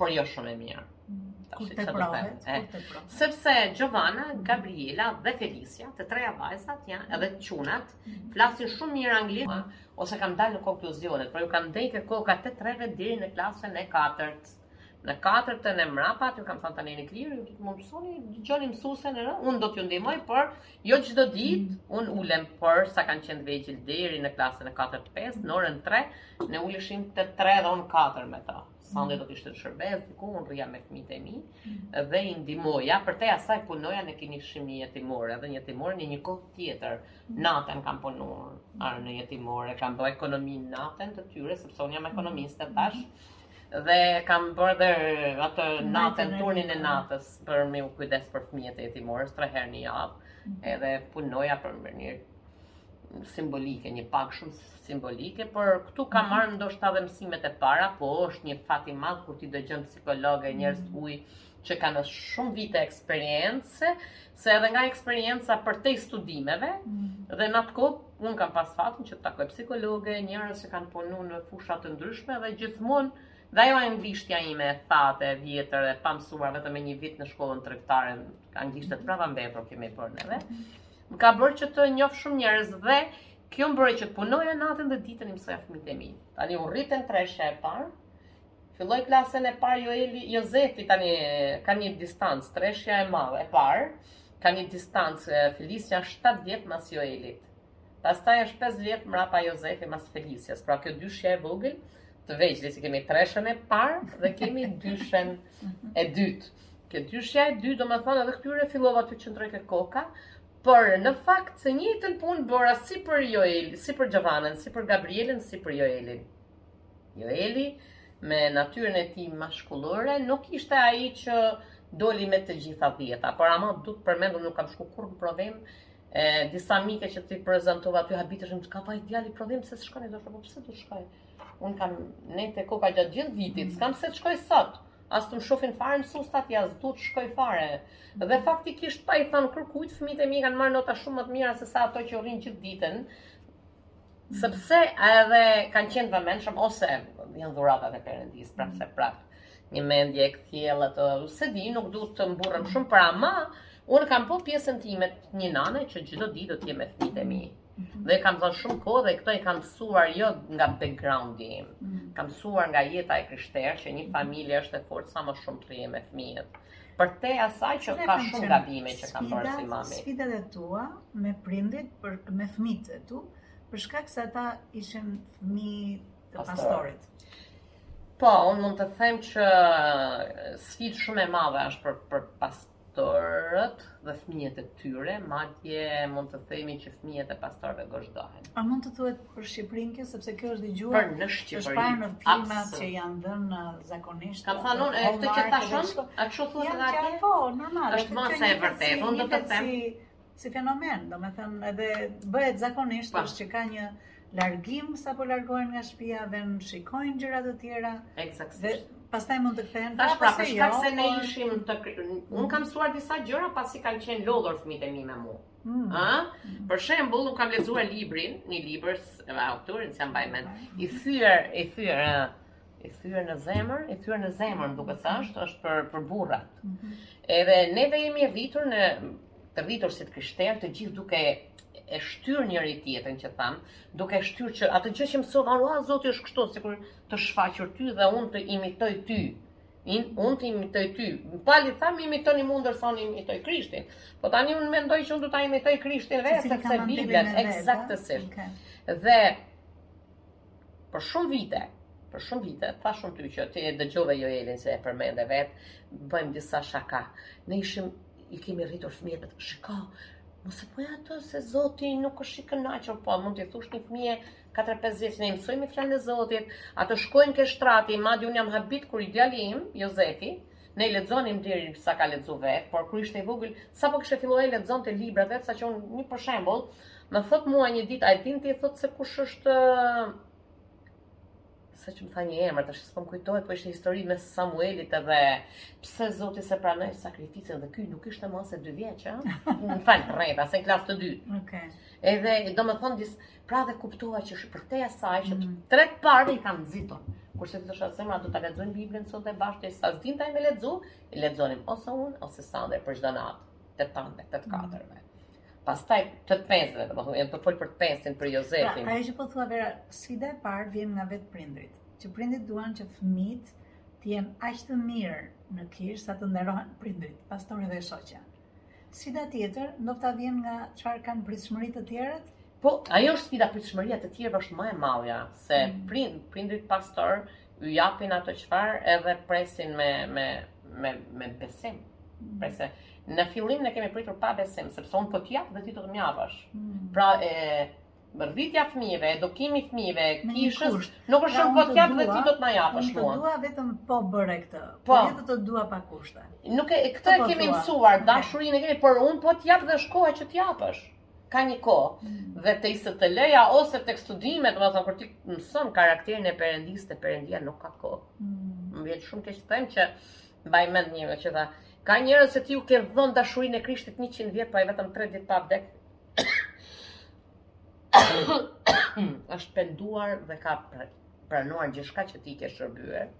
por jo shumë e mirë. Mm, kur të provet, kur të provet. Sepse Giovanna, Gabriela dhe Felicia, të treja vajzat edhe çunat, mm. flasin shumë mirë anglisht, ose kanë dalë në konkluzione, por ju kam ndejt te koka të treve deri në klasën e katërt. Nga e katërta e mrapa, ju kam thënë tani jeni të lirë, ju do të mësoni, dëgjoni mësuesen, ëh, unë do t'ju ndihmoj, por jo çdo ditë, unë ulem për sa kanë qenë të vegjël deri në klasën e 4-5, në orën 3, ne uleshim të 3 dhe unë 4 me ta. Sandri do të ishte në shërbesë diku, unë rrija me fëmijët e mi dhe i ndihmoja, përtej asaj punoja ne kishim një jetimore, edhe një jetimore në një kohë tjetër. Natën kam punuar, arë në jetimore, kam bërë ekonominë natën të tyre, sepse unë jam ekonomiste tash, Dhe kam bërë dhe atë natën, turnin e natës për me u kujdes për fëmijët e jetimorës, tre herë në javë, mhm. edhe punoja për më një simbolike, një pak shumë simbolike, por këtu kam mhm. marrë ndoshta dhe mësimet e para, po është një fat i madh kur ti dëgjon psikologë e njerëz të mhm. uj që kanë shumë vite eksperiencë, se edhe nga eksperienca përtej studimeve, mm. dhe në atë kohë, unë kam pas fatin që të takoj psikologë, njerëz që kanë punu në fusha të ndryshme, dhe gjithmonë, dhe ajo anglishtja ime e thatë, e vjetër, e pamësuar, vetëm me një vit në shkollën tregtare, anglishtet prava mbetër kemi për neve, më ka bërë që të njofë shumë njerëz dhe, kjo më bëri që të punoja natën dhe ditën i mësoja fëmijët e mi. Tani u rritën treshja e parë, Filloi klasën e parë Joeli, Jozefi tani ka një distancë, treshja e madhe e parë, ka një distancë, Felicia 7 vjet mas Joelit. Pastaj është 5 vjet mrapa Jozefi mas Felicias, pra kjo dyshja e vogël të vegjli, si kemi treshen e parë dhe kemi dyshen e dytë. Kjo dyshja e dytë, domethënë edhe këtyre fillova të qëndroj te koka, por në fakt të njëjtën punë bëra si për Joelin, si për Xhovanën, si për Gabrielin, si për Joelin. Joeli, me natyrën e tij mashkullore, nuk ishte ai që doli me të gjitha dhjeta, por ama du të përmend nuk kam shku kurrë në provim, e, disa mike që t'i prezantova aty habiteshin, ka vajt djali provim, pse s'shkoni, do shkoj, po pse do shkoj? Unë kam nejt te koka gjatë gjithë vitit, s'kam pse të shkoj sot, as të më shofin fare në sustat, ja s'du të shkoj fare. Dhe faktikisht pa i thënë kërkujt, fëmijët e mi kanë marrë nota shumë më të mira se sa ato që rrinë gjithë ditën, Sepse edhe kanë qenë të vëmendshëm ose janë dhuratat e Perëndisë, prapëseprapë një mendje e kthjellët, s'e di, nuk duhet të mburrem shumë, por ama unë kam bo pjesën time një nane që çdo ditë do të jem me fëmijët e mi. Mhm. Dhe kam dhënë shumë kohë dhe këto i kam mësuar jo nga backgroundi im. Mhm. Kam mësuar nga jeta e krishterë që një familje është e fortë sa më shumë të rrimë me fëmijët. Përtej asaj që ka shumë gabime që kam bërë si mami. Sfidat e tua me prindit, për, me fëmijët e tu, për shkak se ata ishin fëmijë të pastorit. Po, unë mund të them që sfidë shumë e madhe është për, për pastorët dhe fëmijët e tyre, madje mund të themi që fëmijët e pastorëve gozhdohen. A mund të thuhet Për Shqipërinë kjo sepse kjo është dëgjuar. Për në Shqipëri. Është parë në filma që janë dhënë zakonisht. Kam thënë unë këtë që thashë unë, atë që thua nga atje? Ja, po, normal. Është më se e vërtetë, unë do të them. Si fenomen, do me thënë, edhe bëhet zakonisht, po. është që ka një largim sapo largohen nga shtëpia edhe shikojnë gjëra të tjera. Eksaktësisht. Dhe pastaj mund të kthehen tash pra, për shkak se ne po. ishim të un kam mësuar disa gjëra pasi kanë qenë lodhur fëmijët e mi me mua. Mm. Ë? Për shembull, unë kam lexuar librin, një libër autorin s'e mbaj mend, i thyer, i thyer, i thyer në zemër, i thyer në zemër, më duket se është, është për për burrat. Mm -hmm. Edhe neve jemi rritur në të rritur si të krishterë, të gjithë duke e shtyr njëri tjetrin që tham, duke shtyr që atë gjë që mësova, "Ua, Zoti është kështu, sikur të shfaqur ty dhe unë të imitoj ty." In, unë të imitoj ty. Pali tha më imitoni mua ndërsa unë imitoj Krishtin. Po tani unë mendoj që unë do ta imitoj Krishtin vetë sepse Bibla ekzaktësisht. Okay. Dhe për shumë vite, për shumë vite, pashë ty që ti e dëgjove Joelin se e përmende vet, bëjmë disa shaka. Ne ishim i kemi rritur fëmijët, shiko, mos e bëj atë se Zoti nuk është i kënaqur, po mund të thosh një fëmijë katër pesë vjeç ne mësojmë fjalën e Zotit, atë shkojmë ke shtrati, madje un jam habit kur djali im, Jozefi, ne lexonim deri sa ka lexuar vet, por kur ishte i vogël, sapo kishte filluar lexonte librat vet, saqë un një për shembull, më thot mua një ditë, a e din ti thot se kush është sa që më tha një emër, tash s'po më kujtohet, po ishte histori me Samuelit edhe pse Zoti s'e pranoi sakrificën dhe ky nuk ishte më se vjeç, ëh. Më fal, rreta, se klasë të dytë. Okej. Okay. Edhe domethënë dis Pra dhe kuptova që është përtej asaj që mhm. prindt e parë i kanë nxitur. Kurse të thosha zemra do ta lexojmë Biblën sot dhe bashkë sa s'dinin me lexu, i lexonim ose unë ose Sandra për çdo natë, të treve, të mhm. katërve. Pastaj të të pesëve, domethënë jam tu fol për të pesën për Jozefin. Pra, ajo që po thua Vera, sfida e parë vjen nga vetë prindrit. Që prindit duan që fëmit të jenë aq të mirë në kishë sa të nderohen prindrit, pastori dhe shoqja. Sfida tjetër, ndoshta vjen nga çfarë kanë pritshmëri të tjerët? Po, ajo është sfida pritshmëria të tjerëve është më e madhja, se mm. prind, prindrit pastor ju japin ato çfarë edhe presin me me me me besim. Mm. Kurse në fillim ne kemi pritur pa besim, sepse un po të jap dhe ti do të më japësh. Mm. Pra e Rritja fëmijëve, edukimi i fëmijëve, kishës, nuk është pra, unë po të jap dhe ti do të më japësh mua. Unë të dua vetëm po bëre këtë. Po, po edhe të dua pa kushte. Nuk e këtë e po kemi mësuar, dashurinë e kemi, por unë po të jap dhe është koha që të japësh. Ka një kohë. Mm. Dhe te dishepullimi ose tek studimet, domethënë kur ti mëson karakterin e perëndisë te perëndia nuk ka kohë. Mm. Më vjen shumë keq të them që mbaj mend një që tha, ka njerëz që ti u ke dhënë dashurinë e Krishtit 100 vjet, po ai vetëm 3 ditë pa vdek është penduar dhe ka pranuar gjithçka që ti ke shërbyer.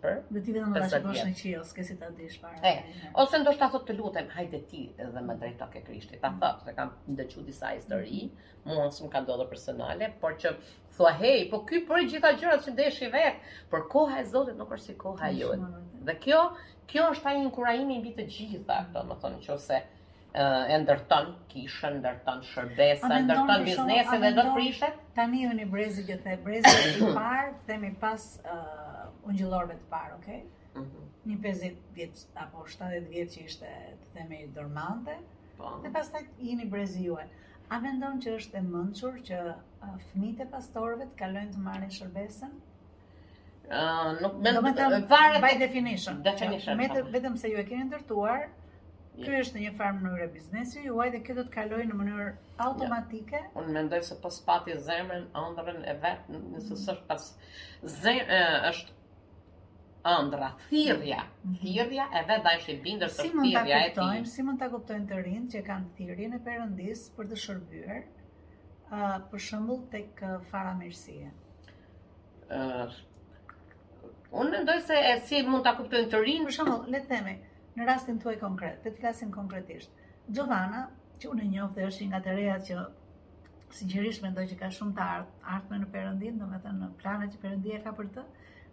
Për? Dhe ti vetëm do ta shikosh në qiell, s'ke si ta dish para. E, ose ndoshta thot të lutem, hajde ti dhe më drejto ke Krishti. Ta mm. thot, se kam nëgju disa histori, mm. mua s'm ka ndodhur personale, por që thua, hey, po ky provoi gjitha gjërat që deshi vet, por koha e Zotit nuk është si koha jote. Dhe kjo, kjo është ai inkurajimi mbi të gjitha, domethënë nëse e ndërton kishën, ndërton shërbesa, e ndërton biznese dhe do të prishet. Tani ju jeni brezi që the, brezi i parë, themi pas uh, ungjillorëve të parë, okej? Okay? Mm -hmm. Një 50 vjet apo 70 vjet që ishte, të themi, dormante, po. dhe pastaj jeni brezi juaj. A mendon që është e mençur që uh, fëmijët e pastorëve të kalojnë të marrin shërbesën? nuk më do të varet by definition. Definition. Domethënë vetëm se ju e keni ndërtuar. Ky është një farë mënyre biznesi juaj dhe kjo do të kalojë në mënyrë automatike. Ja. Unë mendoj se po s'pati zemrën, ëndrrën e vet, nëse mm. s'është pas zemrë është ëndra, thirrja, mhm. thirrja e vet ai është i bindur se thirrja e tij. Si mund ta kuptojnë të rinjtë që e kanë thirrjen e Perëndisë për të shërbyer, ë për shembull tek fara mirësie. Unë mendoj se e si mund ta kuptojnë të rinjtë, për shembull, le të themi, në rastin tuaj konkret, le të flasim konkretisht. Xhovana, që unë e njoh dhe është një nga të reja që sinqerisht mendoj që ka shumë të ardhë, ardhme në Perëndinë, domethënë në planet që Perëndia ka për të,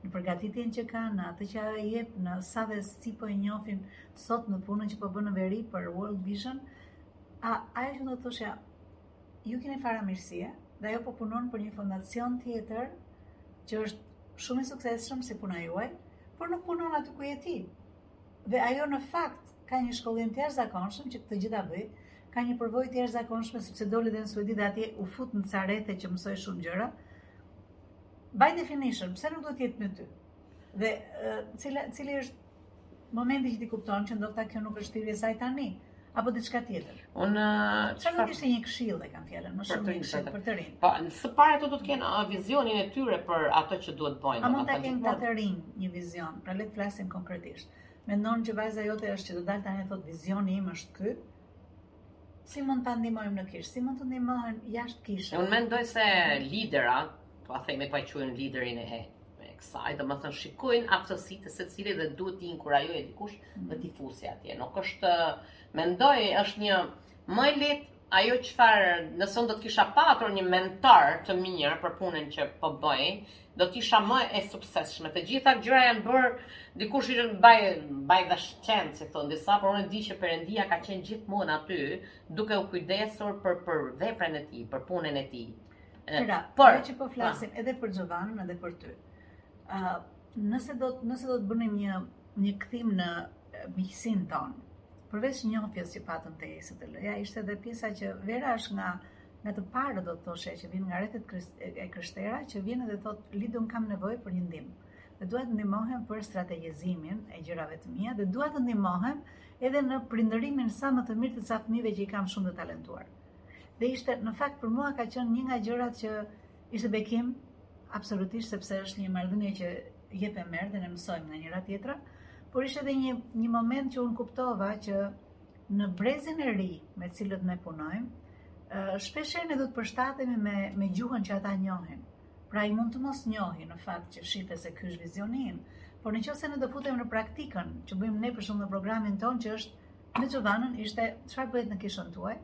në përgatitjen që ka, në atë që ajo jep, në sa dhe si po e njohin sot në punën që po bën në veri për World Vision. A ajo që do të thosha Ju keni fara mirësie dhe ajo po punon për një fondacion tjetër që është shumë i suksesshëm si puna juaj, por nuk punon aty ku je ti. Dhe ajo në fakt ka një shkollim të jashtëzakonshëm që këtë gjë ta bëjë, ka një përvojë të jashtëzakonshme sepse doli dhe në Suedi dhe atje u fut në ca rrethe që mësoi shumë gjëra. By definition, pse nuk duhet të jetë me ty? Dhe cila cili është Momenti që ti kupton që ndoshta kjo nuk është thirrja e saj tani, apo diçka tjetër. Unë çfarë do të ishte një këshillë e kam fjalën më shumë këshillë për të rinjtë. Po, së pari ata duhet të kenë uh, vizionin e tyre për ato që duhet të bëjnë. A mund ta kenë dot të rinjtë një vizion? Pra le të flasim konkretisht. Mendon që vajza jote është që do dalë tani thotë vizioni im është ky? Si mund ta ndihmojmë në kishë? Si mund të ndihmohen jashtë kishës? Unë mendoj se liderët, po e themi, po e quajmë liderin e kësaj, domethënë shikojnë aftësitë e secilit dhe duhet t'i inkurajojë dikush mm. dhe t'i fusë atje. Nuk është, mendoj, është një më e lehtë ajo çfarë, nëse unë do të kisha patur një mentor të mirë për punën që po bëj, do të isha më e suksesshme. Të gjitha gjërat janë bërë dikush i thotë by by the chance, si thonë disa, por unë di që Perëndia ka qenë gjithmonë aty, duke u kujdesur për për veprën e tij, për punën e tij. Pra, po meqë po flasim pa. edhe për Xhovanën edhe për ty. Ë, uh, nëse do nëse do të bënim një një kthim në miqësinë tonë, përveç njohjes që patëm te Esa të Loja, ishte edhe pjesa që Vera është nga nga të parët do të thoshe që vijnë nga rrethet e krishtera që vjen dhe thot Lida un kam nevojë për një ndihmë dhe dua të ndihmohem për strategjizimin e gjërave të mia dhe dua të ndihmohem edhe në prindërimin sa më të mirë të ca fëmijëve që i kam shumë të talentuar. Dhe ishte në fakt për mua ka qenë një nga gjërat që ishte bekim absolutisht sepse është një marrëdhënie që jep e merr dhe ne mësojmë nga njëra tjetra, por ishte edhe një një moment që un kuptova që në brezin e ri me cilët ne punojmë, shpesher ne do të përshtatemi me, me gjuhën që ata njohin. Pra ai mund të mos njohi në fakt që shih se ky është vizioni im, por në qofë se në do futem në praktikën që bëjmë ne për shumë në programin tonë që është me Gjovanën ishte çfarë bëhet në kishën tuaj,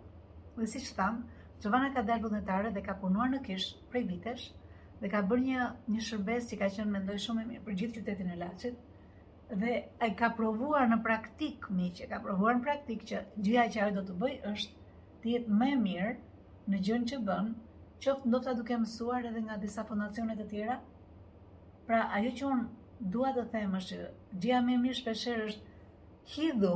dhe si që thamë, Gjovana ka dalë vëdhetare dhe ka punuar në kishë prej vitesh, dhe ka bërë një, një shërbes që ka qenë mendoj shumë e mirë për gjithë qytetin e Laçit, dhe e ka provuar në praktik, miq, e ka provuar në praktik që gjëja që ajo do të bëj është të jetë më e mirë në gjënë që bën, qoftë ndofta duke mësuar edhe nga disa fondacione të tjera. Pra, ajo që unë dua të them është që gjëja më e mirë shpeshherë është hidhu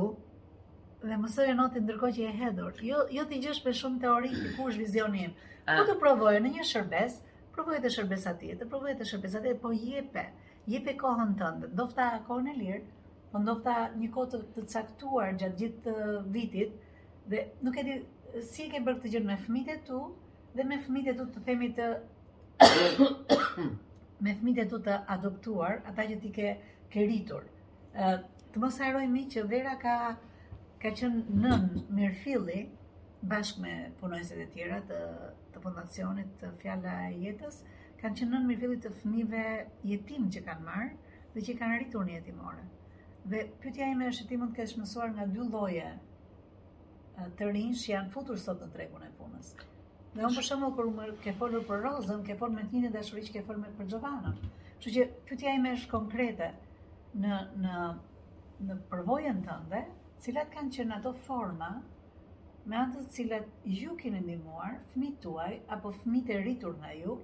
dhe mësoje notin ndërkohë që je hedhur. Jo, jo t'i gjesh me shumë teori ti kush është vizioni im. Po ah. të provoje në një shërbes, provoje te shërbesa tjetër, provoje te shërbesa tjetër, po jepe. Jepe kohën tënde, ndofta kohën e lirë, po ndofta një kohë të të caktuar gjatë gjithë vitit dhe nuk e di si e ke bërë këtë gjë me fëmijët e tu dhe me fëmijët e tu të themi të me fëmijët e tu të adoptuar, ata që ti ke ke rritur. Ë të mos harrojmë që Vera ka ka qenë nënë mirëfilli bashkë me punonjëset e tjera të të fondacionit të Fjala e Jetës, Kanë qenë nënë mirëfilli të fëmijëve jetimë që kanë marrë dhe që i kanë rritur në jetimore. Dhe pyetja ime është që ti mund të kesh mësuar nga dy lloje të rinjsh që janë futur sot në tregun e punës. Dhe unë për shembull kur më ke folur për Rozën, ke folur me të njëjtën dashuri që ke folur me për Xhovanën. Kështu që pyetja ime është konkrete në në në përvojën tënde, cilat kanë qenë ato forma me anë të të cilat ju keni ndihmuar fëmijët tuaj apo fëmijët e rritur nga ju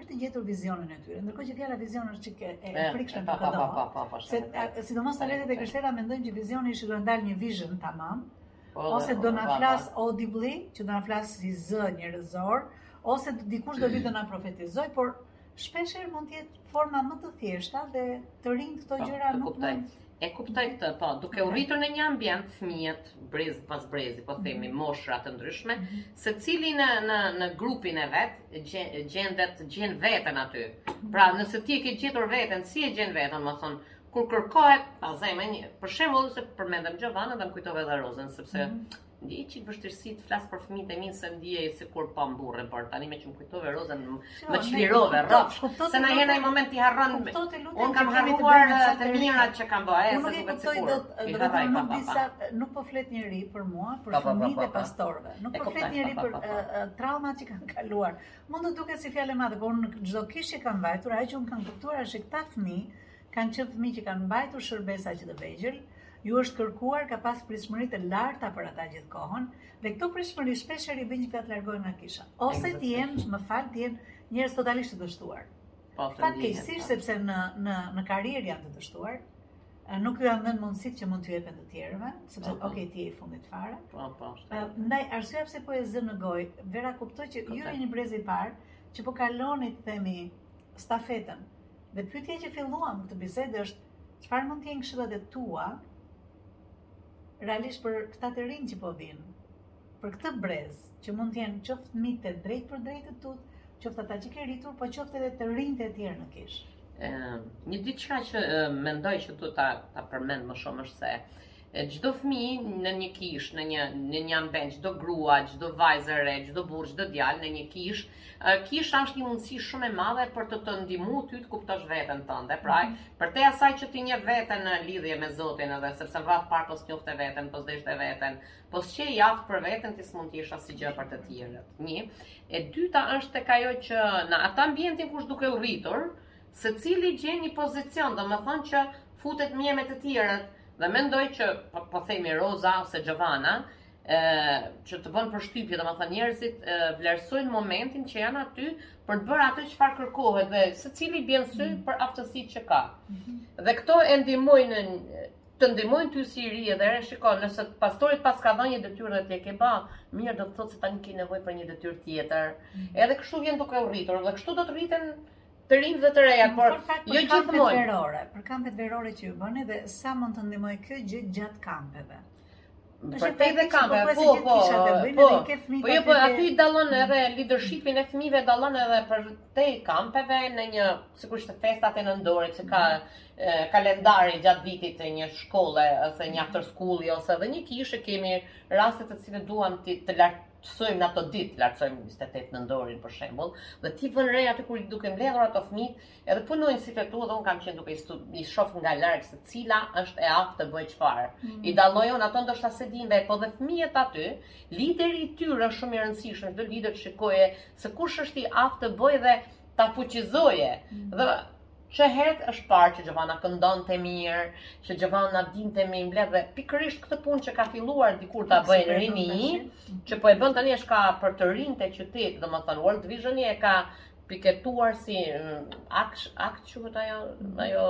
për të gjetur vizionin e tyre. Ndërkohë që fjala vizion është çikë e eh, frikshme për këdo. Po, po, po, se eh, sidomos te rrethet e krishtera mendojmë që vizioni është do na dal një vision tamam. Po, ose do na flas audibly, që do na flas si zë njerëzor, ose dikush do vi do na profetizoj, por Shpesh herë mund të jenë forma më të thjeshta dhe të rinjtë këto po, gjëra nuk mund E kuptoj këtë, po, duke u mhm. rritur në një ambient fëmijët brez pas brezi, po themi mhm. mosha të ndryshme, mhm. secili në në në grupin e vet gjendet gjen veten aty. Pra, nëse ti e ke gjetur veten, si e gjen veten, domethënë, kur kërkohet, ta zëmë një. Për shembull, se përmendëm Xhovanën dhe më kujtove edhe Rozën, sepse Ndiej çik vështirësi të flas për fëmijët e mi se ndiej sikur po mburrem, por tani me që më kujtove Rozën më çlirove rrafsh. Se nganjëherë në një moment i harron. Unë kam harruar të mirat që kam bërë, se nuk e kuptoj dot. Do të thotë nuk di sa nuk po flet njeri për mua, për fëmijët e pastorëve. Nuk po flet njeri për traumat që kanë kaluar. Mund të duket si fjalë e madhe, por unë në çdo kishë që kam vajtur, ajo që unë kam kuptuar është se këta fëmijë Kanë qenë fëmijë që kanë mbajtur shërbesa që të vegjël, ju është kërkuar, ka pas pritshmëri të larta për ata gjithë kohën, dhe këto pritshmëri shpeshherë i bëjnë që këta të largohen nga kisha, ose të jenë, më fal, të jenë njerëz totalisht të dështuar. Po, Fatkeqësisht sepse në në në karrierë janë të dështuar, nuk ju janë dhënë mundësitë që mund t'ju jepen të tjerëve, sepse po, po. ok ti je i fundit fare. Po, po. Ndaj arsyeja pse po e zë në gojë, Vera kuptoj që ju jeni një brez i parë që po kaloni të themi stafetën Dhe pyetja që filluam këtë bisedë është çfarë mund të jenë këshillat e tua realisht për këta të rinj që po vijnë. Për këtë brez që mund të jenë qoftë fëmijët e drejtpërdrejtë të tutë, qoftë ata që ke rritur, po qoftë edhe të rinjtë e tjerë në kishë. Ë, një diçka që mendoj që do ta ta përmend më shumë është se Çdo fëmijë në një kishë, në një në një ambient, çdo grua, çdo vajzë e re, çdo burrë, çdo djalë në një kishë, kisha është një mundësi shumë e madhe për të të ndihmuar ty të kuptosh veten tënde. Pra, mhm. përtej asaj që ti njeh veten në lidhje me Zotin edhe sepse radhë të parë po s'njohte veten, po s'deshte veten, po s'qe i aftë për veten ti s'mund të jesh asnjë gjë për të tjerët. Një. E dyta është tek ajo që në atë ambientin kush duke u rritur, Secili gjen një pozicion, domethënë që futet mirë me të tjerët dhe mendoj që po, po themi Roza ose Xhovana, ë që të bën përshtypje, domethënë njerëzit vlerësojnë momentin që janë aty për të bërë atë çfarë kërkohet dhe secili bën sy mm. për aftësitë që ka. Mhm. Dhe këto e ndihmojnë të ndihmojnë ty si i ri edhe e re shikon nëse pastori të pas ka dhënë një detyrë dhe ti e ke bë mirë do të thotë se tani ke nevojë për një detyrë tjetër. Mm. Edhe kështu vjen duke u rritur dhe kështu do të rriten të rinjtë dhe të reja, por jo gjithmonë. Për kampet verore, për kampet verore që ju bëni dhe sa mund të ndihmojë kjo gjë gjatë kampeve. Përtej dhe kampe, po, po, po, po, po, jo, po, aty i dallon edhe leadershipin e fëmijëve, dallon edhe përtej kampeve në një, sikur është festat e nëntorit që ka kalendari gjatë vitit të një shkolle, ose një after school, ose dhe një kishë kemi raste të cilat duham të, të Tësojmë në ato ditë, lartësojmë 28 nëntorin për shembull, dhe ti vën re aty kur je duke mbledhur ato fëmijë, edhe punojnë si të tu dhe unë kam qenë duke i, stu, i shof nga larg secila është e aftë të bëjë çfarë. Mm. I dalloj unë ato ndoshta s'e dinë dhe po dhe fëmijët aty, lideri i tyre është shumë i rëndësishëm, çdo lider të shikojë se kush është i aftë të bëjë dhe ta fuqizojë. Mm. Dhe Që herët është parë që Gjovana këndonte mirë, që Gjovana dinte t'i mbledhë dhe pikërisht këtë punë që ka filluar dikur ta bëjë në rini, që po e bën tani është ka për të rinjtë e qytetit, domethënë World Vision e ka piketuar si akt, akt që këtë ajo, ajo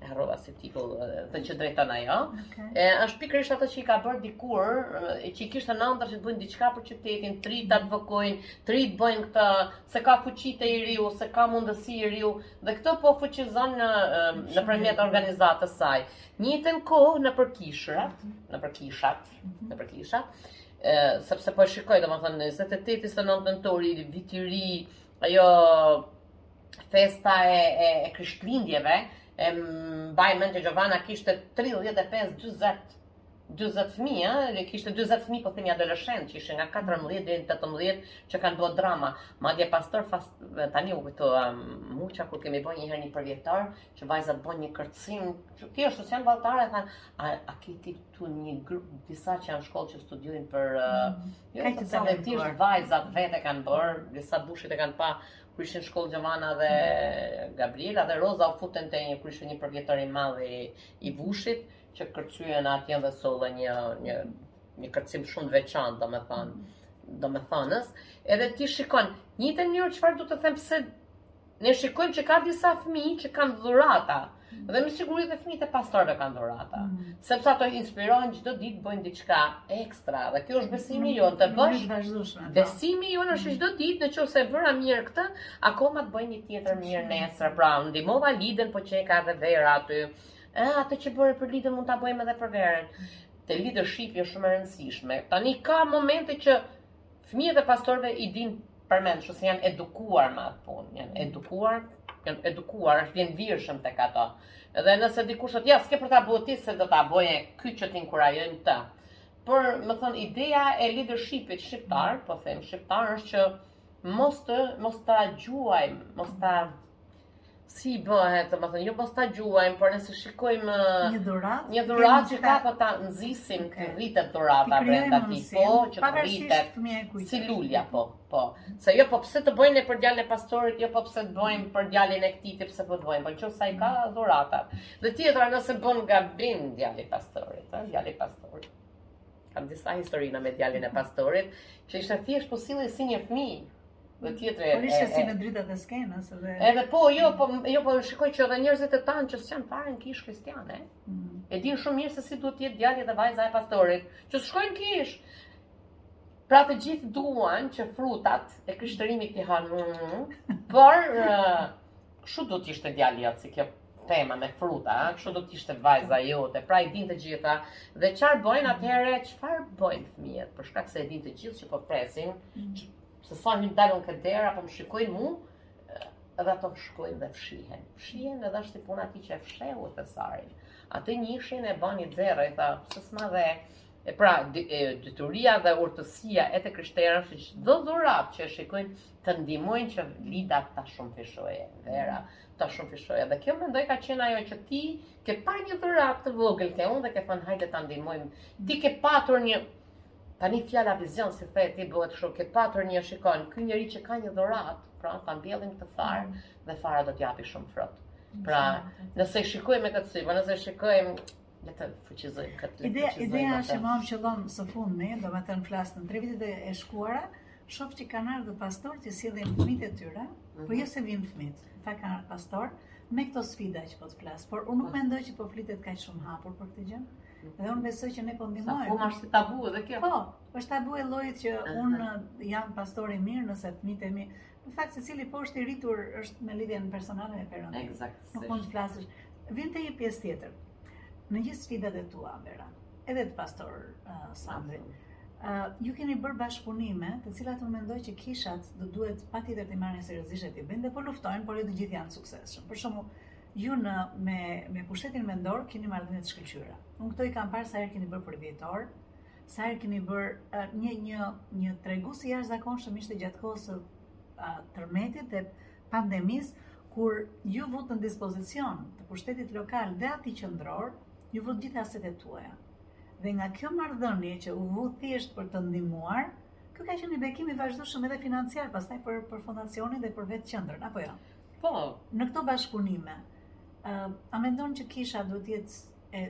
e harrova se si titull dhe që drejton ajo. Okay. E, është pikërisht atë që i ka bërë dikur, e, që i kishte në ëndërr që të bëjnë diçka për qytetin, tri ta të bëkojnë, tri të bëjnë këtë se ka fuqi te i riu, se ka mundësi i riu, dhe këto po fuqizon në, nëpërmjet organizatës saj. Njëjtën kohë nëpër kishrat, nëpër kishat, mhm. nëpër kishat, sepse po e shikoj, domethënë, 28 nëntori, viti ri, ajo festa e, e, e krishtlindjeve, e mbaj mend që Gjovana kishte 35-40 40 fëmijë, ëh, dhe kishte 40 fëmijë, po themi adoleshentë që ishin nga 14 deri në 18 që kanë bërë drama. Madje pastor fas, tani u kujtua mua kur kemi bën një herë një përvjetar që vajzat bën një kërcim, që ti është si valltare tha, a, a ke ti këtu një grup disa që janë shkollë që studiojnë për uh, jo, Ka të talentuar. Vajzat vetë kanë bërë, disa VUSH-it e kanë pa kur ishin shkollë Gjovana dhe Gabriela dhe Roza u futen te një kur ishte një përvjetar i madh i, i VUSH-it që kërcyen atje dhe sollën një një një kërcim shumë të veçantë, domethënë, domethënëse, edhe ti shikon njëjtën mënyrë çfarë do të them se ne shikojmë që ka disa fëmijë që kanë dhurata. Dhe me siguri dhe fëmijët e pastorëve kanë dhurata, mm. sepse ato inspirohen çdo ditë bëjnë diçka ekstra. Dhe kjo është besimi mm. jonë, të bësh vazhdueshme. Besimi jonë është çdo ditë, në qoftë se e bëra mirë këtë, akoma të bëj një tjetër mirë nesër. Pra, ndihmova Lidën po që e ka edhe Vera aty E, atë që bëre për Lidën mund ta bëjmë edhe për Verën. Te leadershipi është shumë e rëndësishme. Tani ka momente që fëmijët e pastorëve i din përmend, kështu se janë edukuar me atë punë, janë edukuar, janë edukuar, është vjen natyrshëm tek ato. Edhe nëse dikush thotë, ja, s'ke për ta bërë ti se do ta bëje ky që të inkurajojmë të. Por, domethënë, ideja e leadershipit shqiptar, po them shqiptar është që mos të mos ta gjuajmë, mos ta si i bëhet, domethënë, jo mos ta gjuajmë, por nëse shikojmë uh, një dhuratë, një dhuratë që ka po ta nxisim okay. të rritet dhurata brenda tij, po, që të rritet, si lulja, po, po. Se jo, po pse ta bëjmë ne për djalin e pastorit, jo, po pse ta bëjmë për djalin e këtij, të pse po të bëjnë, po që se i ka dhuratat. Dhe tjetra nëse bën gabim djali i pastorit, eh, djali i pastorit. Kam disa historina me djalin e pastorit, që ishte thjesht po si një fëmijë, Dhe mm. tjetër e... Por ishe si në dritat e skenës dhe... Edhe po, jo, po, jo, po shikoj që edhe njerëzit e tanë që s'janë fare në kishë kristiane, mm. e dinë shumë mirë se si duhet të jetë djali dhe vajza e pastorit, që s'shkojnë kishë. Pra të gjithë duan që frutat e krishtërimit t'i hanë, mm, por, kështu duhet të ishte djali jot si kjo tema me fruta, kështu duhet të ishte vajza jote, pra i dinë të gjitha, dhe çarë bojnë atëherë, çfarë bojnë fëmijët, për shkak se e dinë të gjithë që po presin, mm. Se sa hyjnë dalin këtë derë, apo më shikojnë mu, edhe ato shkojnë dhe fshihen. Fshihen edhe është si puna e atij që e fshehu thesarin. Atë njëshin e bani zero, i tha, pse s'ma dhe, e pra, dituria dhe urtësia e të krishterëve, që çdo dhuratë që e shikojnë, të ndihmojnë që Lida ta shumëfishojë, Vera ta shumëfishojë. Dhe kjo mendoj ka qenë ajo që ti ke pa një dhuratë të vogël ke unë dhe ke thënë hajde ta ndihmojmë. Ti ke patur një, Tani fjala vizion si the ti bëhet kështu, ke patur një shikon, ky njeri ka një dhuratë, pra ta mbjellim këtë farë mm. dhe fara do të japi shumë frut. Mm, pra, nëse shikojmë me këtë sy, po nëse shikojmë le të fuqizojmë këtë. Ide, ideja është që mua më qëllon së fundmi, domethënë flas në tre vitet e shkuara, shoh që kanë ardhur pastorë që sjellin fëmijët e tyre, mm. po jo se vijnë fëmijët, po kanë ardhur pastorë me këto sfida që po të flas, por unë nuk mm. mendoj që po flitet kaq shumë hapur për këtë gjë. Dhe unë besoj që ne po ndihmojmë. Akoma është tabu edhe kjo. Po, është tabu e llojit që unë jam pastor i mirë nëse fëmijët e mi. Në fakt secili, po është i rritur është me lidhjen personale me Perëndinë. Eksakt. Nuk mund të flasësh. Vjen te një pjesë tjetër. Në gjithë sfidat e tua, Vera, edhe të pastor uh, Sandri. Uh, ju keni bërë bashkëpunime, të cilat unë mendoj që kishat do duhet patjetër të marrin seriozisht e të bëjnë dhe po luftojnë, por jo të gjithë janë të suksesshëm. Për shembull, Ju në me me pushtetin vendor keni marrëdhënie të shkëlqyera. Unë këto i kam parë sa herë keni bërë përvjetor, sa herë keni bërë një një një tregus i jashtëzakonshëm ishte gjatë kohës së tërmetit dhe pandemisë kur ju vutë në dispozicion të pushtetit lokal dhe atij qendror, ju vutë gjithë asetet tuaja. Dhe nga kjo marrëdhënie që u vu thjesht për të ndihmuar, kjo ka qenë një bekim i vazhdueshëm edhe financiar pastaj për për fondacionin dhe për vetë qendrën, apo jo? Po, në këto bashkëpunime, a mendon që kisha duhet të jetë e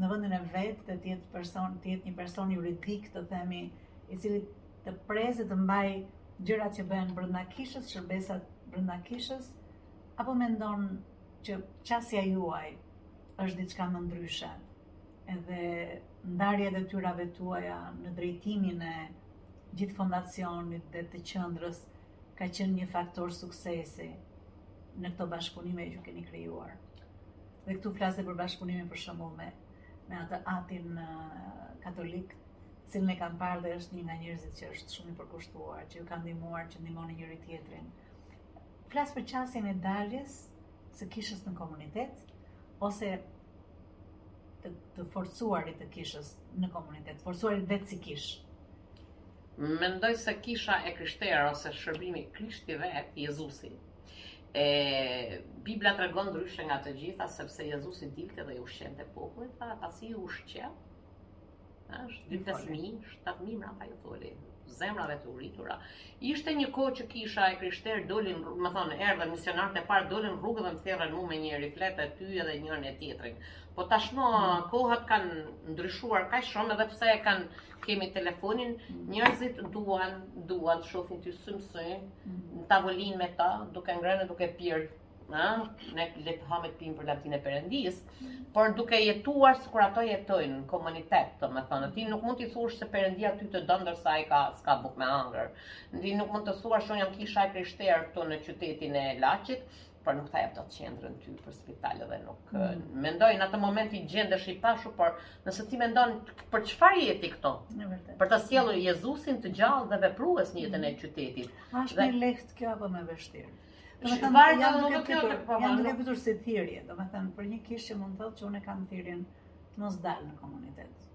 në vendin e vet dhe të jetë person, të jetë një person juridik, të themi, i cili të presë dhe të mbajë gjërat që bëhen brenda kishës, shërbesat brenda kishës, apo mendon që qasja juaj është diçka më ndryshe? Edhe ndarjet e detyrave tuaja në drejtimin e gjithë fondacionit dhe të qendrës ka qenë një faktor suksesi në këto bashkëpunime që keni krijuar. Dhe këtu flasim për bashkëpunimin për shembull me me atë atin katolik, të cilin e kam parë dhe është një nga njerëzit që është shumë i përkushtuar, që ju ka ndihmuar që ndihmoni njëri tjetrin. Flas për qasjen e daljes së kishës në komunitet ose të, të forcuarit të kishës në komunitet, forcuarit vetë si kishë. Mendoj se kisha e krishterë ose shërbimi Krishti vetë, Jezusi. E Bibla tregon ndryshe nga të gjitha sepse Jezusi dilte dhe i ushqente popullin, dhe pasi i ushqeu, pesë mijë, shtat mijë mbrapa ju foli zemrave të uritura. Ishte një kohë që kisha e krishter dolin, më thonë, erdhën misionarët e parë dolën rrugëve dhe më thirrën mua me një fletë e ty edhe njërin e tjetrin. Po tashmë mm. kohat kanë ndryshuar kaq shumë edhe pse e kanë kemi telefonin, njerëzit duan, duan të shofin sy më sy, në tavolinë me ta, duke ngrënë, duke pirë, na, ne le të hamë të pimë për lavdinë e Perëndis, por duke jetuar sikur ato jetojnë në komunitet, domethënë, ti nuk mund t'i thuash se Perëndia ty të don ndërsa ai ka s'ka bukë me ngrën. Ti nuk mund të thuash unë jam kisha e krishterë këtu në qytetin e Laçit, por nuk ta jap dot qendrën ty për spital dhe nuk mm. mendoj në atë moment i gjendesh i pashur, por nëse ti mendon për çfarë je ti këtu? Për të sjellur Jezusin të gjallë dhe veprues në jetën e mm. qytetit. A është dhe... më lehtë kjo apo më vështirë? Domethënë jam duke pyetur, jam duke pyetur si thirrje, domethënë për një kishë që mund të thotë që unë kam thirrjen të mos dal në komunitet.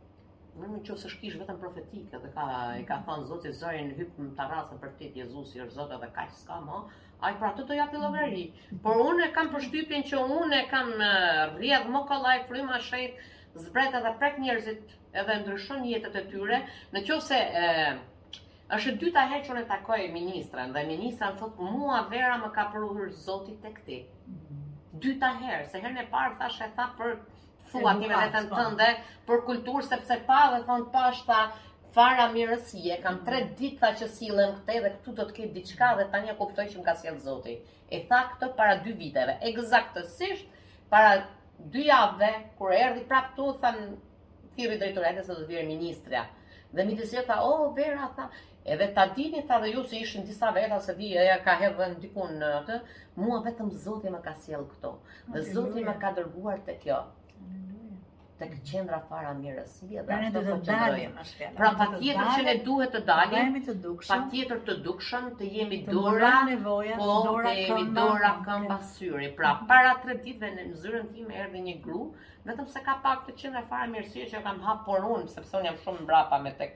Në qoftë se është kishë vetëm profetike dhe ka, i ka thënë Zoti hyp në tarracë bërtit Jezusi është Zot dhe kaq s'ka ma, Ai pra do të japi llogari. Por unë kam përshtypjen që unë e kam rrjedh më kollaj Fryma e Shejt zbret edhe prek njerëzit edhe ndryshon jetët e tyre. Në qoftë se është e dyta herë që unë takoj ministren dhe ministrja më thotë mua Vera më ka prurë Zoti tek ti. Dyta herë, se herën e parë thashë e tha për thua ti me veten po. tënde për kulturë sepse pa dhe thashë pashë tha Fara Mirësie, kam tre mm. ditë tha që sillem këtej dhe këtu do të ketë diçka dhe tani e kuptoj që më ka sjell Zoti. E tha këtë para dy viteve, eksaktësisht para dy javëve kur erdhi prap këtu than thirri drejtorin se do të vijë ministrja. Dhe midis tha, oh, Vera, tha, Edhe ta dini tha dhe ju se ishin disa veta se di ajo ka edhe dikun në atë, mua vetëm Zoti më ka sjellë këtu. Dhe Zoti më ka dërguar te kjo. Te kjo qendra Fara Mirësie edhe ato të dalim Pra patjetër që ne duhet të dalim Patjetër të dukshëm të jemi dora Po të jemi dora këmba syri Pra mhm. para tre ditve në zyrën time erdhi një gru Vetëm se ka pa te qendra Fara Mirësie që kam hap por unë Sepse unë jam shumë mbrapa me tek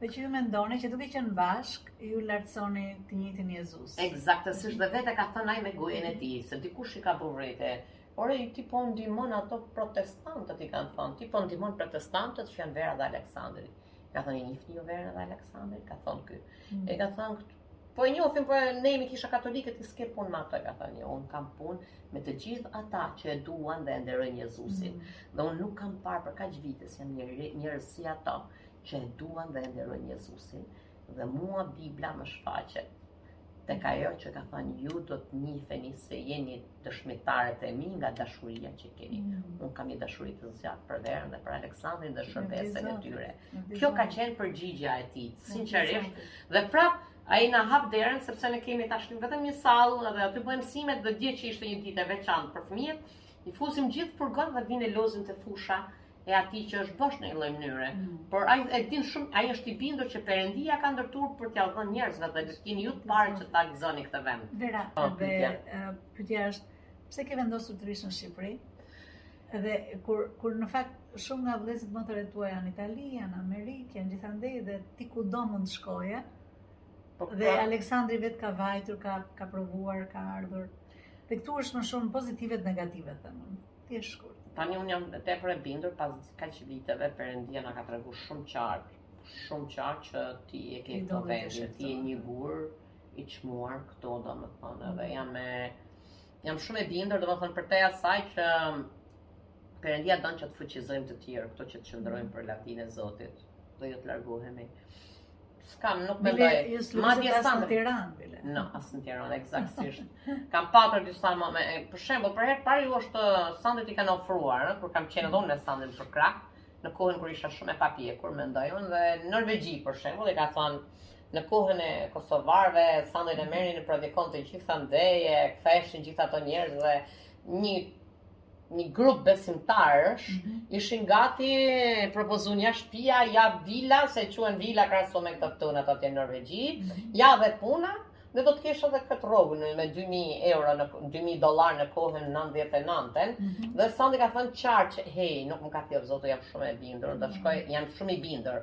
Dhe që ju mendoni që duke qenë bashkë, ju lartësoni të njëjtin Jezus. Ekzaktësisht dhe vetë e ka thënë ai me gojën e tij, se dikush i ka bërë vërejtje. Ore, ti po ndihmon ato protestantët i kanë thënë, ti po ndihmon protestantët që janë Vera dhe Aleksandri. Ka thënë i njihni ju Vera dhe Aleksandri, ka thënë ky. Mm. E ka thënë këtu. Po e njohim, po ne jemi kisha katolike ti s'ke punë me ato, ka thënë, jo, unë kam punë me të gjithë ata që e duan dhe e nderojnë Jezusin. Mm. Dhe unë nuk kam parë për kaq vite se jam njerëz si ata që e duan dhe e nderojnë Jezusin dhe mua Bibla më shfaqet tek ajo që ka thënë ju do të njiheni se jeni dëshmitarët e mi nga dashuria që keni. Mm. Unë kam një dashuri të zjarrtë për Verën dhe për Aleksandrin dhe shërbesën e tyre. Kjo ka qenë përgjigja e tij, sinqerisht. Dhe prap ai na hap derën sepse ne kemi tash vetëm një sallë dhe aty bëjmë mësimet dhe dje që ishte një ditë e veçantë për fëmijët. I fusim gjithë në furgon dhe vijnë lozin te fusha e atij që është bosh në një lloj mënyre. Mm. Por ai e din shumë, ai është i bindur që Perëndia ka ndërtuar për t'ia dhënë njerëzve dhe të jeni ju të parët që ta gëzoni këtë vend. Vera, po, dhe pyetja është pse ke vendosur të rrish në Shqipëri? Dhe kur kur në fakt shumë nga vëllezërit motrat e tua janë Itali, janë Amerikë, janë gjithandej dhe ti kudo mund të shkoje. Po, dhe pra- Aleksandri vetë ka vajtur, ka ka provuar, ka ardhur. Dhe këtu është më shumë pozitive se negative them unë. Thjesht shkurt. Tani unë jam tepër e bindur pas kaq viteve Perëndia na ka treguar shumë qartë, shumë qartë që ti e ke këtë vend, ti je një gur i çmuar këtu domethënë dhe jam me jam shumë e bindur domethënë përtej asaj që Perëndia don që të fuqizojmë të tjerë, këtu që të qëndrojmë për lavdinë e Zotit, do jo të largohemi. S'kam, nuk mendoj. Bile, madje as në Tiranë, bile. Jo, as në Tiranë, ekzaktësisht. kam patur disa më me, për shembull, për herë të parë ju është Sandit i kanë ofruar, kur kam qenë dhe unë me Sandin përkrah, në kohën kur isha shumë e papjekur, mendoj unë, dhe në Norvegji, për shembull, i ka thënë, në kohën e kosovarëve, Sandin e merrnin predikonte gjithandej, ktheheshin gjithë ata njerëz dhe një një grup besimtarësh mm -hmm. ishin gati propozuan ja shtëpia, ja vila, se quhen vila krahasuar me këto tonat atje në Norvegji, mm -hmm. ja dhe puna, dhe do të kesh edhe këtë rrogën me 2000 euro me 2000 dollar në kohën 99-ën mm -hmm. dhe Sandi ka thënë qartë, hey, nuk më ka thirrur Zoti jam shumë e bindur, do shkoj, jam shumë i bindur.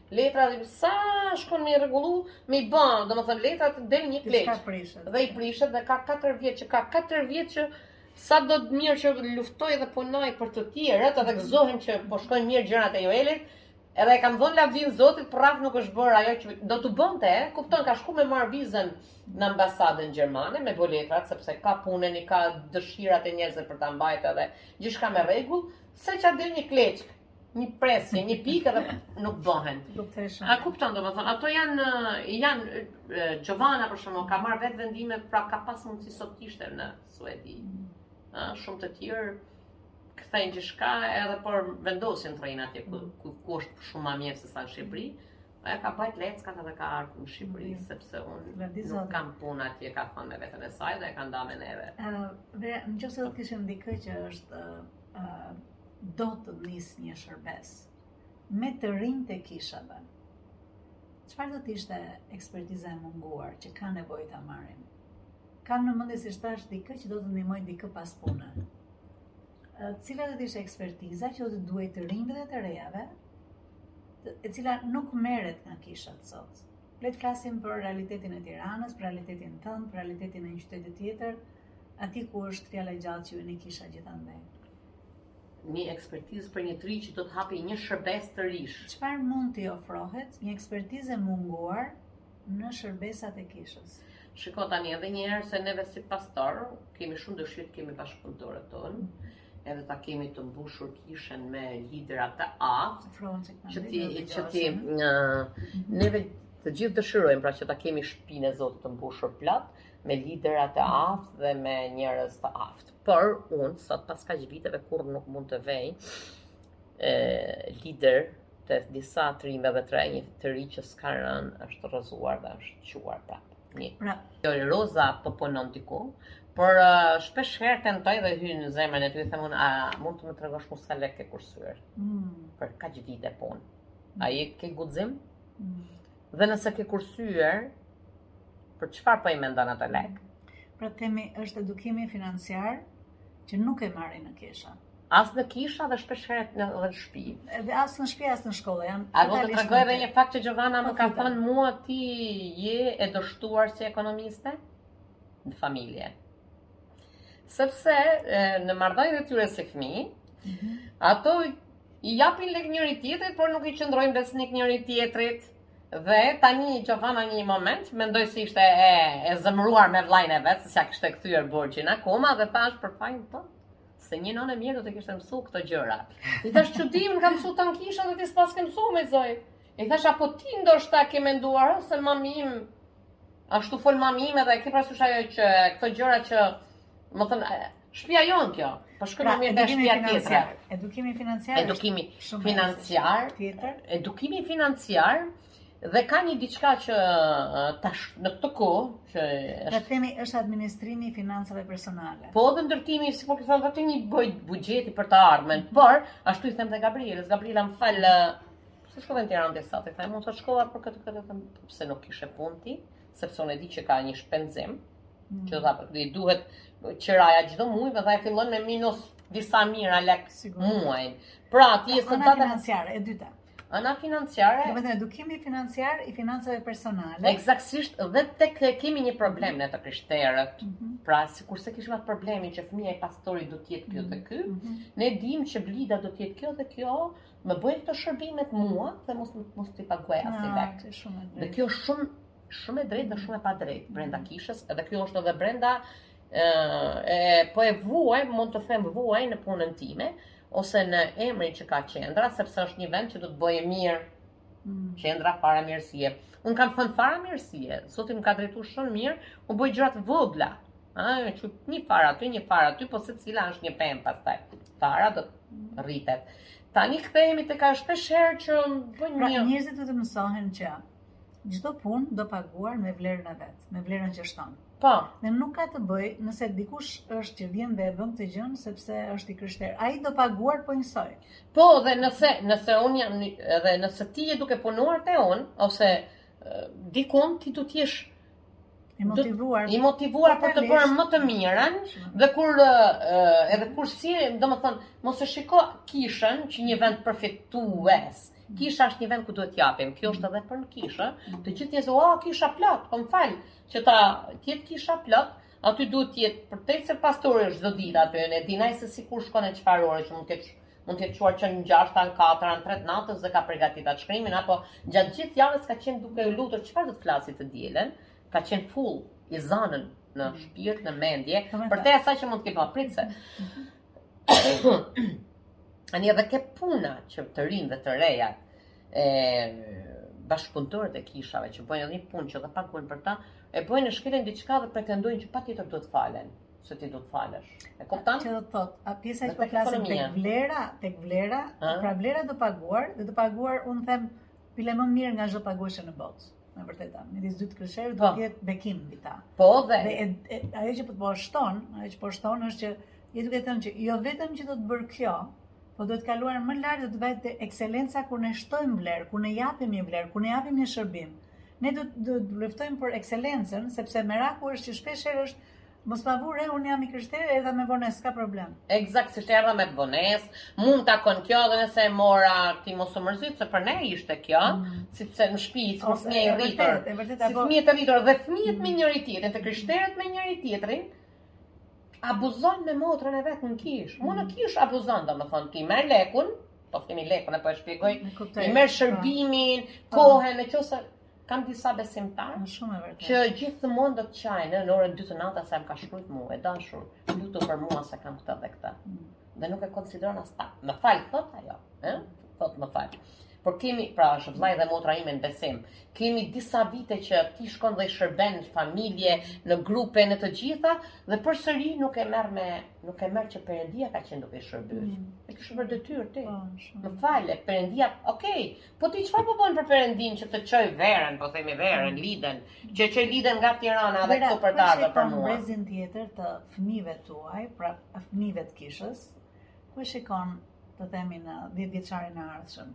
Letra dhe sa shkon me i rregullu, me i ba, domethënë letrat del një kleçkë. Dhe i prishet dhe ka 4 vjet që ka 4 vjet që sado mirë që luftoj dhe punoj për të tjerët, edhe gëzohem që po shkojnë mirë gjërat e Joelit. Edhe e kam dhënë lavdinë Zotit, por prap nuk është bërë ajo që do t'u bënte, e kupton ka shku me marr vizën në ambasadën gjermane me bo letrat sepse ka punën i ka dëshirat e njerëzve për ta mbajtur edhe gjithçka me rregull, seç del një kleçkë. një presje, një pikë dhe nuk bëhen. A kupton domethënë, ato janë janë Xhovana për shkak se ka marrë vetë vendime, pra ka pas mundësi sot të ishte në Suedi. Ë, shumë të tjerë kthejnë gjithçka edhe por vendosin të rrinë atje ku ku është shumë më mirë se sa në Shqipëri. Ajo ka bajt leckat edhe ka ardh në Shqipëri, mm. sepse unë nuk kam punë atje, ka thonë me vetën e saj dhe e ka nda me neve. Dhe në qoftë se do të kishte dikë që është do të nis një shërbesë me të rinjtë e kishave, çfarë do të ishte ekspertiza e munguar që ka nevojë ta marrin? Kam në mendje siç thash dikë që do të ndihmojë dikë pas punës. Cila do të ishte ekspertiza që do t'u duhej të rinjve dhe të rejave, e cila nuk merret nga kishat sot. Le të flasim për realitetin e Tiranës, për realitetin tënd, për realitetin e një qyteti tjetër, aty ku është fjala e gjallë që ju keni kisha gjithandej. Një ekspertizë për një të ri që do të hapë një shërbesë të rinjsh. Çfarë mund t'i ofrohet një ekspertizë e munguar në shërbesat e kishës? Shiko tani edhe një herë se neve si pastorë kemi shumë dëshirë të kemi bashkëpunëtorët tonë, edhe ta kemi të mbushur kishën me lidera të aftë, që ti që ti në neve të gjithë dëshirojmë pra që ta kemi shpinë e Zotit të mbushur plot me lidera të aftë dhe me njerëz të aftë. Por unë sot pas kaq viteve kurrë nuk mund të vej e, lider të disa të rinjve dhe të rejave një të ri që s'ka rënë, s'është rrëzuar dhe s'është çuar prapë. Një. Pra. Jo, Roza po punon diku, por uh, shpesh herë tentoj dhe hyj në zemrën e tij dhe them unë, a mund të më tregosh mu sa lek ke kursyer? Mm. Për kaq vite punë. Mm. A e ke guxim? Mm. Dhe nëse ke kursyer, për çfarë po i mendon ato lek? Pra themi është edukimi financiar që nuk e marrin në kisha. As në kisha dhe shpesh herë edhe në shtëpi. Edhe as në shtëpi as në shkollë jam. A do të tregoj edhe një fakt që Xhovana më po, ka thënë mua ti je e dështuar si ekonomiste në familje. Sepse në marrëdhënien e tyre si fëmijë, mhm. ato I japin lek njëri tjetrit, por nuk i qëndrojnë besnik njëri tjetrit. Dhe tani Xhovana një moment, mendoj se ishte e, e zëmruar me vllanë e vet, se s'ia kishte kthyer borxhin akoma, dhe tha është për fajin tënd, se një nënë e mirë do t'i kishte mësu këto gjëra. I thash që di, unë i kam mësu këto në kishë dhe ti s'paske mësu me zor. I thash, apo ti ndoshta ke menduar, se mami im, ashtu flet mami im edhe e ke parasysh ajo që këto gjëra që, domethënë, Shpia jonë kjo, po shkoj pra, më mirë nga shpia tjetër. Edukimi financiar. Edukimi financiar. Tjetër. Edukimi financiar dhe ka një diçka që tash në këtë kohë që është Të themi është administrimi i financave personale. Po dhe ndërtimi, si të thonë vetë një lloj buxheti për të ardhmen, mhm. por ashtu i them te Gabrielës, Gabriela më fal se shkova në Tiranë disa, të them, unë të shkova për këtë këtë të pse nuk kishe punë ti, sepse unë e di që ka një shpenzim, mm. që dha për i duhet qiraja çdo muaj, dhe e fillon me minus disa mijëra lekë muajin. Pra, ti je sfida financiare e dyta. Ana financiare. Domethënë edukimi financiar i financave personale. Ekzaktësisht dhe te kemi një problem ne të krishterët. Mm -hmm. Pra, sikurse kishim atë problemin që fëmija e pastorit do të jetë kjo dhe mhm. ky, mm -hmm. ne dimë që blida do të jetë kjo dhe kjo, Më bëjnë këto shërbimet mua dhe mos mos t'i paguaj ah, asnjë lek. Dhe kjo është shumë shumë e drejtë dhe shumë e padrejtë brenda mm. kishës, edhe kjo është edhe brenda ë e po e vuaj, mund të them vuaj në punën time ose në emrin që ka qendra, sepse është një vend që do të bëjë mirë. Mm. Qendra fara mirësie. Unë kam thënë fara mirësie, zoti më ka drejtuar shumë mirë, unë bëj gjëra të vogla. Ëh, që një farë aty, një farë aty, po secila është një pemë pastaj. Fara do të rritet. Tani kthehemi tek ajo shpesh herë që bën pra, një njerëzit do të mësohen që çdo punë do paguar me vlerën e vet, me vlerën që shton. Po. Dhe nuk ka të bëjë nëse dikush është që vjen dhe e bën këtë gjë sepse është i krishterë. Ai do paguar po njësoj. Po, dhe nëse nëse unë jam edhe nëse ti je duke punuar te unë ose diku ti do të jesh i motivuar i motivuar për të bërë më të mirën dhe kur edhe kur si domethënë mos e shiko kishën si një vend përfitues kisha është një vend ku duhet të japim kjo është edhe për në kishë të gjithë njerëzit oh kisha plot po më fal që të të jetë kisha plot aty duhet të jetë për të se pastori është çdo ditë aty e di ai se kur shkon e çfarë ore që mund të kesh mund të jetë çuar që në gjashtë, në katër, në tre të natës dhe ka përgatitur atë shkrimin, apo gjatë gjithë javës ka qenë duke u lutur, çfarë do të flasi të dielën, ka qenë full i zënë në mhm. shpirt, në mendje, përtej asaj që mund të ketë pritur. Ani edhe ke puna që të rinj dhe të reja, e, bashkëpunëtorët e kishave që bëjnë një punë që dhe pakuin për ta, e bëjnë ndoshta diçka dhe pretendojnë që patjetër duhet falas. se ti do të falësh. E kupton? Që do të thotë, a pjesa që po flasim tek vlera, tek vlera, pra vlera do paguar dhe do paguar, unë them, bile më mirë nga çdo pagues në botë. Në vërtetë, në mes të të krishterëve, do po. të jetë bekim mbi ta. Po dhe... Dhe ajo që po të po shton, ajo që po shton është që, je duke thënë që jo vetëm që duhet bërë kjo, po duhet kaluar më lartë dhe të vetë te ekselenca kur ne shtojmë vlerë, kur ne japim një vlerë, kur ne japim një shërbim. Ne do të luftojmë për ekselencën, sepse meraku është që shpeshherë është Mos ma vu re, unë jam i krishterë, erdha me vonesë, s'ka problem. Ekzaktësisht erdha me vonesë, mund ta kon kjo dhe nëse e mora ti mos u mërzit se për ne ishte kjo, mm. sepse në shtëpi sidomos një i rritur. Si fëmijët e rritur dhe fëmijët me mm. njëri tjetrin, të krishterët me njëri tjetrin, abuzon me motrën e vet në kish. Mu në mm. kish abuzon, domethënë ti merr lekun, po themi lekun apo e shpjegoj, i merr po. shërbimin, kohën, nëse kam disa besimtar shumë e vërtetë që gjithmonë do të qajnë në orën 2 të natës se më ka shkruajt mua e dashur lutu për mua se kam këtë dhe këtë mm. dhe nuk e konsideron as ta më fal thot ajo ë thot më fal por kemi pra është vëllai dhe motra ime në besim kemi disa vite që ti shkon dhe i shërben familje në grupe në të gjitha dhe përsëri nuk e merr me nuk e merr që perëndia ka qenë duke shërbyer mm. e kishe për detyrë ti po, më fal e perëndia okay Po ti çfarë po bën për Perëndinë që të çoj verën, po themi verën, Lidhjen, që çoj Lidhjen nga Tirana dhe këtu për ta dhe për mua. Në brezin tjetër të fëmijëve tuaj, pra fëmijëve të kishës, ku e shikon të themi në 10 vjeçarin e ardhshëm?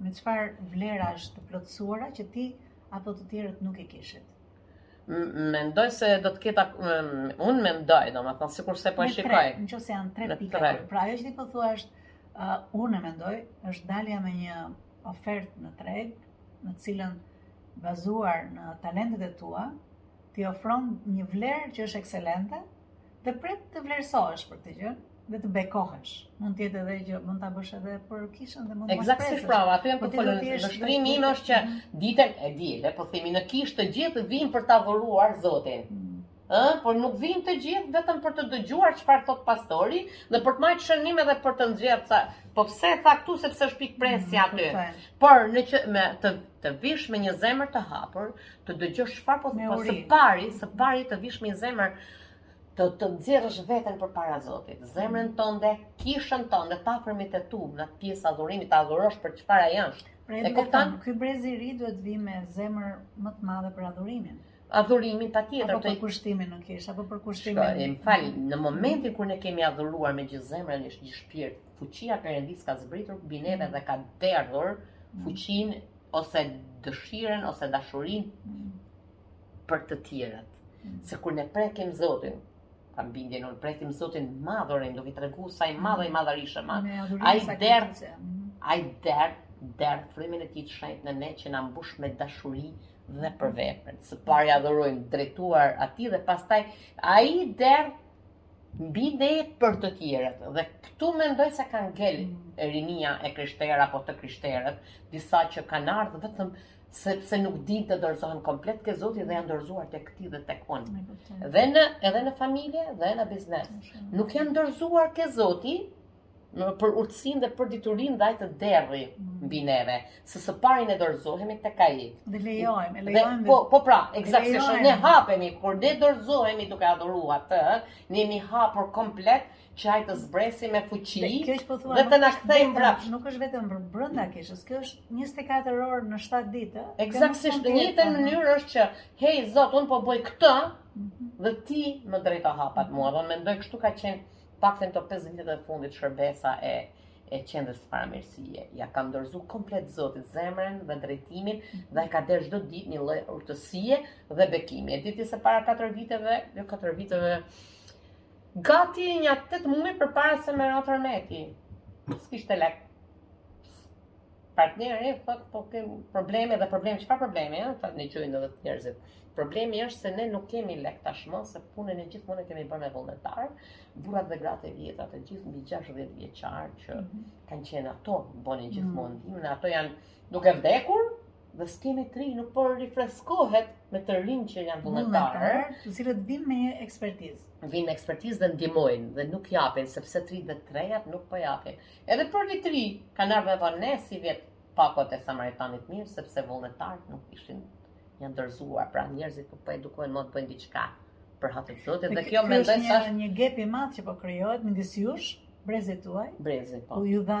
Me çfarë vlerash të plotësuara që ti apo të tjerët nuk i kishit? mendoj se do të ketë unë mendoj domethënë sikurse po e shikoj në qoftë se janë tre pika pra ajo që ti po thua është uh, unë e mendoj është dalja me një ofertë në treg në të cilën bazuar në talentet e tua ti ofron një vlerë që është ekselente Dhe prit të vlerësohesh për këtë gjë dhe të bekohesh. Mund të jetë edhe që mund ta bësh edhe për kishën dhe mund të mos presh. Eksaktisht, bravo. Atë jam po të folën. Vështrimi im është që mm. ditën e diel, po themi në kishë të gjithë vijnë për të adhuruar Zotin. Mm ë, por nuk vijnë të gjithë vetëm për të dëgjuar çfarë thot pastori dhe për të marrë shënim edhe për të nxjerrë se po pse tha këtu sepse është pikëpresja mm, aty. Por në qoftë se ti të vish me një zemër të hapur, të dëgjosh çfarë po thot së pari, së pari të vish me një zemër Të të nxjerrësh veten përpara Zotit, zemrën tënde, kishën tënde, të afërmit e tu, në atë pjesë adhurimit të adhurosh për çfarë ai është. Pra, e kupton? Ky brez i ri duhet të vijë me zemër më të madhe për adhurimin. Adhurimin patjetër apo për kushtimin në kish, apo për kushtimin. Shka, më fal, në momentin kur ne kemi adhuruar me gjithë zemrën e gjithë shpirtin, fuqia e Perëndisë ka zbritur mbi neve dhe ka derdhur mm. fuqinë ose dëshirën ose dashurinë mm. për të tjerët. Mm. Se kur ne prekim Zotin, kam bindjen ne prekim Zotin me adhurim, duke i tregu sa i madh i madhërishëm. Ai derdh, mm. ai derdh, derdh frymën e tij të shenjtë në ne që na mbush me dashuri dhe për mm. veprën. Së pari adhurojmë drejtuar atij dhe pastaj ai derdh mbi ne për të tjerët. Dhe këtu mendoj se ka ngel rinia e krishterë apo të krishterët, disa që kanë ardhur vetëm sepse nuk din të dorëzohen komplet ke zoti dhe janë dorëzuar tek ti dhe tek unë. Dhe në edhe në familje dhe në biznes. Nuk janë dorëzuar ke zoti për urtësin dhe për diturinë dhe ai të derdhi mm. mbi neve, se së pari ne dorëzohemi tek ai. Dhe lejojmë, lejojmë. Po, po pra, eksaktësisht ne hapemi kur ne dorëzohemi duke adhuruar atë, ne jemi hapur komplet që ai të zbresi me fuqi dhe, po thua, dhe të na kthejmë mbrapsht. Nuk është vetëm për brenda kishës, kjo është 24 orë në 7 ditë. Eksaktësisht në njëjtën mënyrë është që hey zot, un po bëj këtë mhm. dhe ti më drejto hapat mua. Do mendoj kështu ka qenë paktën të 5 vitet e fundit shërbesa e e qendrës së paramirësie. Ia kam dorëzu komplet zotit zemrën dhe drejtimin dhe ai ka derdh çdo ditë një lloj urtësie dhe bekimi. E ditë se para 4 viteve, jo 4 viteve, Gati nja tetë muaj përpara se me ra tërmeti. S'kishte lek. Partneri, thot, po kemë probleme dhe probleme, çfarë probleme, ja? Thot, ne çojmë edhe njerëzit. Problemi është se ne nuk kemi lek tashmë, se punën e gjithmonë e kemi bërë me vullnetar, burrat dhe gratë e vjetra të gjithë mbi 60 vjeçarë që mhm. kanë qenë ato, bonin gjithmonë, mhm. ato janë duke vdekur, dhe s'kemi të rinj nuk po rifreskohet me të rinj që janë vullnetarë, të cilët vijnë me ekspertizë. Vijnë me ekspertizë dhe ndihmojnë dhe nuk japin sepse tridhjetetreat nuk po japin. Edhe për vit t'ri kanë ardhur vonë sivjet pakot e samaritanit mirë sepse vullnetarët nuk ishin janë dorëzuar, pra njerëzit nuk po edukohen më të bëjnë diçka për hatër të zotit dhe kjo mendoj se është një gap i madh që po krijohet midis jush, brezit tuaj. Brezit po. Ku ju dha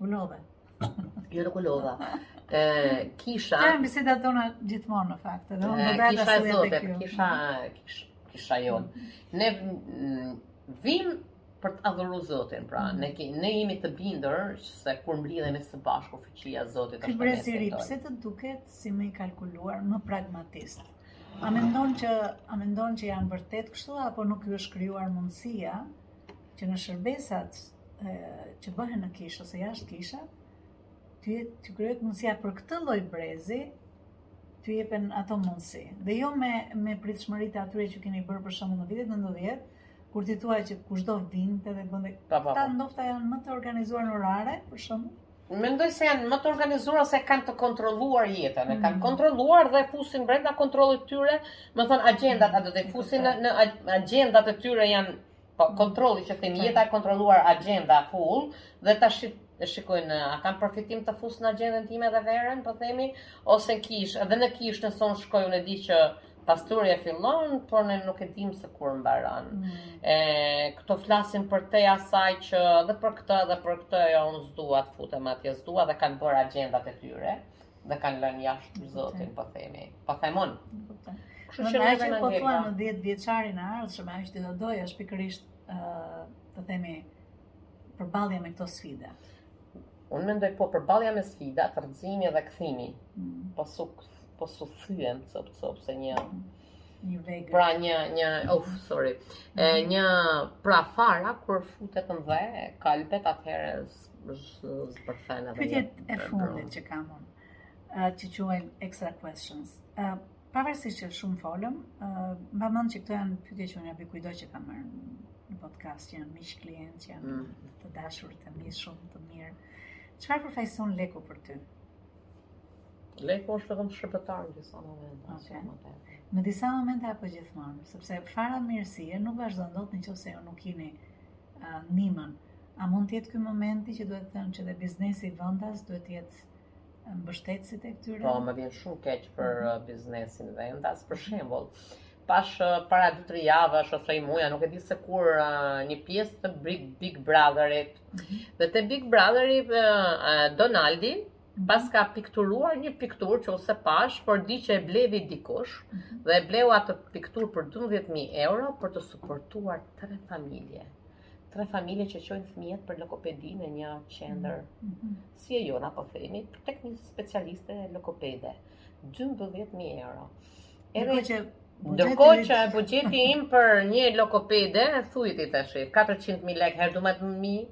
U lodhe. Jo nuk u lodha. Ë kisha. Kem biseda tona gjithmonë në fakt, edhe unë bëra dashje me zotë. Kisha kisha kisha jon. Ne mm, vijmë për të adhuruar Zotin, pra mm. ne ke, ne jemi të bindur se kur mblidhemi së bashku fuqia e Zotit. Brezi i ri pse të duket si më i kalkuluar, më pragmatist? A mendon që a mendon që janë vërtet kështu apo nuk u është krijuar mundësia që në shërbesat që bëhen në kishë ose jashtë kishës, t'u krijohet mundësia për këtë lloj brezi, t'u jepen ato mundësi. Dhe jo me me pritshmëritë e atyre që keni bërë për shembull në vitet 90, kur ti thua që kushdo vinte dhe bënte. Këta ndofta janë më të organizuar në orare, për shembull. Unë mendoj se janë më të organizuar se e kanë të kontrolluar jetën, e kanë mm. kontrolluar dhe fusin brenda kontrollit tyre, domethënë agjendat, a do t'i fusin në, në agjendat e tyre janë po, kontrolli që themi jeta e kontrolluar agjenda full dhe ta shit, shikojnë a kanë përfitim të fus në agjendën time dhe verën, po themi, ose në kish, edhe në kish në son shkoj unë e di që Pastorimi fillon, por ne nuk e dim se kur mbaron. Mm. E këto flasin për tezat që edhe për këtë edhe për këtë jo unë s'dua të futem atje s'dua dhe kanë bërë agjendat e tyre dhe kanë lënë jashtë zotin po themi. Po them unë. Kështu që ne po thua në 10 vjeçarin e ardhshëm ajo që do të doja është pikërisht ë të themi përballja me këto sfida. Unë mendoj po përballja me sfida, rrëzimi dhe kthimi. Mm. Po sukses po s'u thyem copë copë si një një vegë. Pra një një uf, oh, sorry. E mhm. një pra fara kur futet në dhe, kalbet atëherë zbërthen edhe. Pyetjet e fundit që kam unë, uh, që quhen extra questions. Uh, pavarësisht që shumë folëm, uh, mba mend që këto janë pyetje që unë ia bëj kujdo që kam marrë në podcast që janë miq klientë, që janë mm. të dashur, të mi shumë të mirë. Çfarë përfaqëson leku për ty? Leku është vetëm shërbëtar në disa momente, okay. më tepër. Në disa momente apo gjithmonë, sepse fara mirësie nuk vazhdon dot nëse ju nuk keni uh, ndihmën. A mund të jetë ky momenti që duhet të them që dhe biznesi vendas duhet të jetë mbështetësi i këtyre? Po, më vjen shumë keq për mm -hmm. biznesin vendas, për shembull. Pashë para 2-3 javësh ose një muaj, nuk e di se kur uh, një pjesë të Big, Big Brotherit. Mm -hmm. Dhe te Big Brotheri uh, Donaldi Paska pikturuar një pikturë që unë s'e pashë, por di që e bleu dikush mhm. dhe e bleu atë pikturë për 12.000 euro për të suportuar tre familje. Tre familje që çojnë fëmijët për logopedi në një qendër. Mhm. Mhm. Si e jona po themi, për tek një specialiste logopede. 12.000 euro. Edhe që Ndërkohë që buxheti im për një logopede, thuaj ti tash, 400.000 lekë, herë 12.000,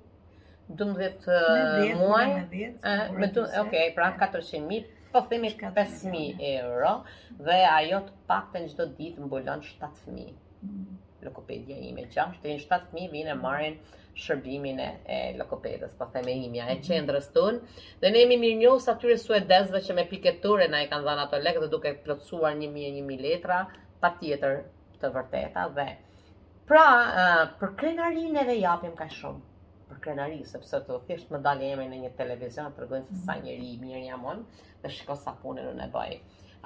12 uh, muaj me 10 ok pra 400.000 po themi 5000 euro dhe ajo të paktën çdo ditë mbulon 7 fëmijë mm. logopedja ime 6 deri në 7 fëmijë vijnë e marrin shërbimin e, e logopedes, po themi imja, e mhm. qendrës tonë, dhe ne jemi mirënjohës atyre suedezve që me pikatore na i kanë dhanë ato lekë dhe duke plotësuar 1.000-1.000 letra, patjetër të vërteta dhe Pra, për krenari ne dhe japim kaq shumë. Për krenari, sepse thjesht me na dalë emri në një televizion, të tregojnë se sa mhm. njeri i mirë jam unë, dhe shiko sa punë unë bëj.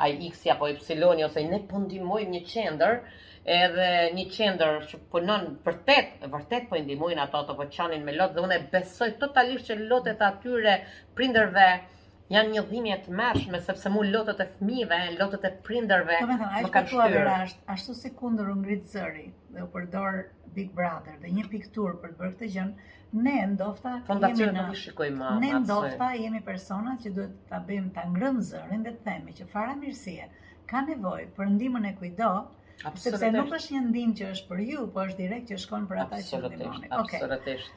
Ai iksi apo ipsiloni, ose ne po ndihmojmë po një qendër, edhe një qendër që punon vërtet, vërtet po i ndihmojnë ato, ato po qanin me lot, dhe unë besoj totalisht që lotët e atyre prindërve, Janë një dhimbje e tmerrshme, sepse mu lotët e fmive, lotët e prinderve, më kanë shtyrë. Domethënë, e vërteta është, ashtu sikundër u ngritë zëri dhe u përdor Big Brother dhe një pikë tur për të bërë këtë gjë, ne ndofta po jemi në... Shikojmë, ne ndofta jemi personat që duhet ta bëjmë, ta ngremë zërin dhe të themi që Fara Mirësie ka nevojë për ndihmën e kujdo, Sepse nuk është një ndihmë që është për ju, po është direkt që shkon për ata që ndihmoni. Absolutisht, absolutisht.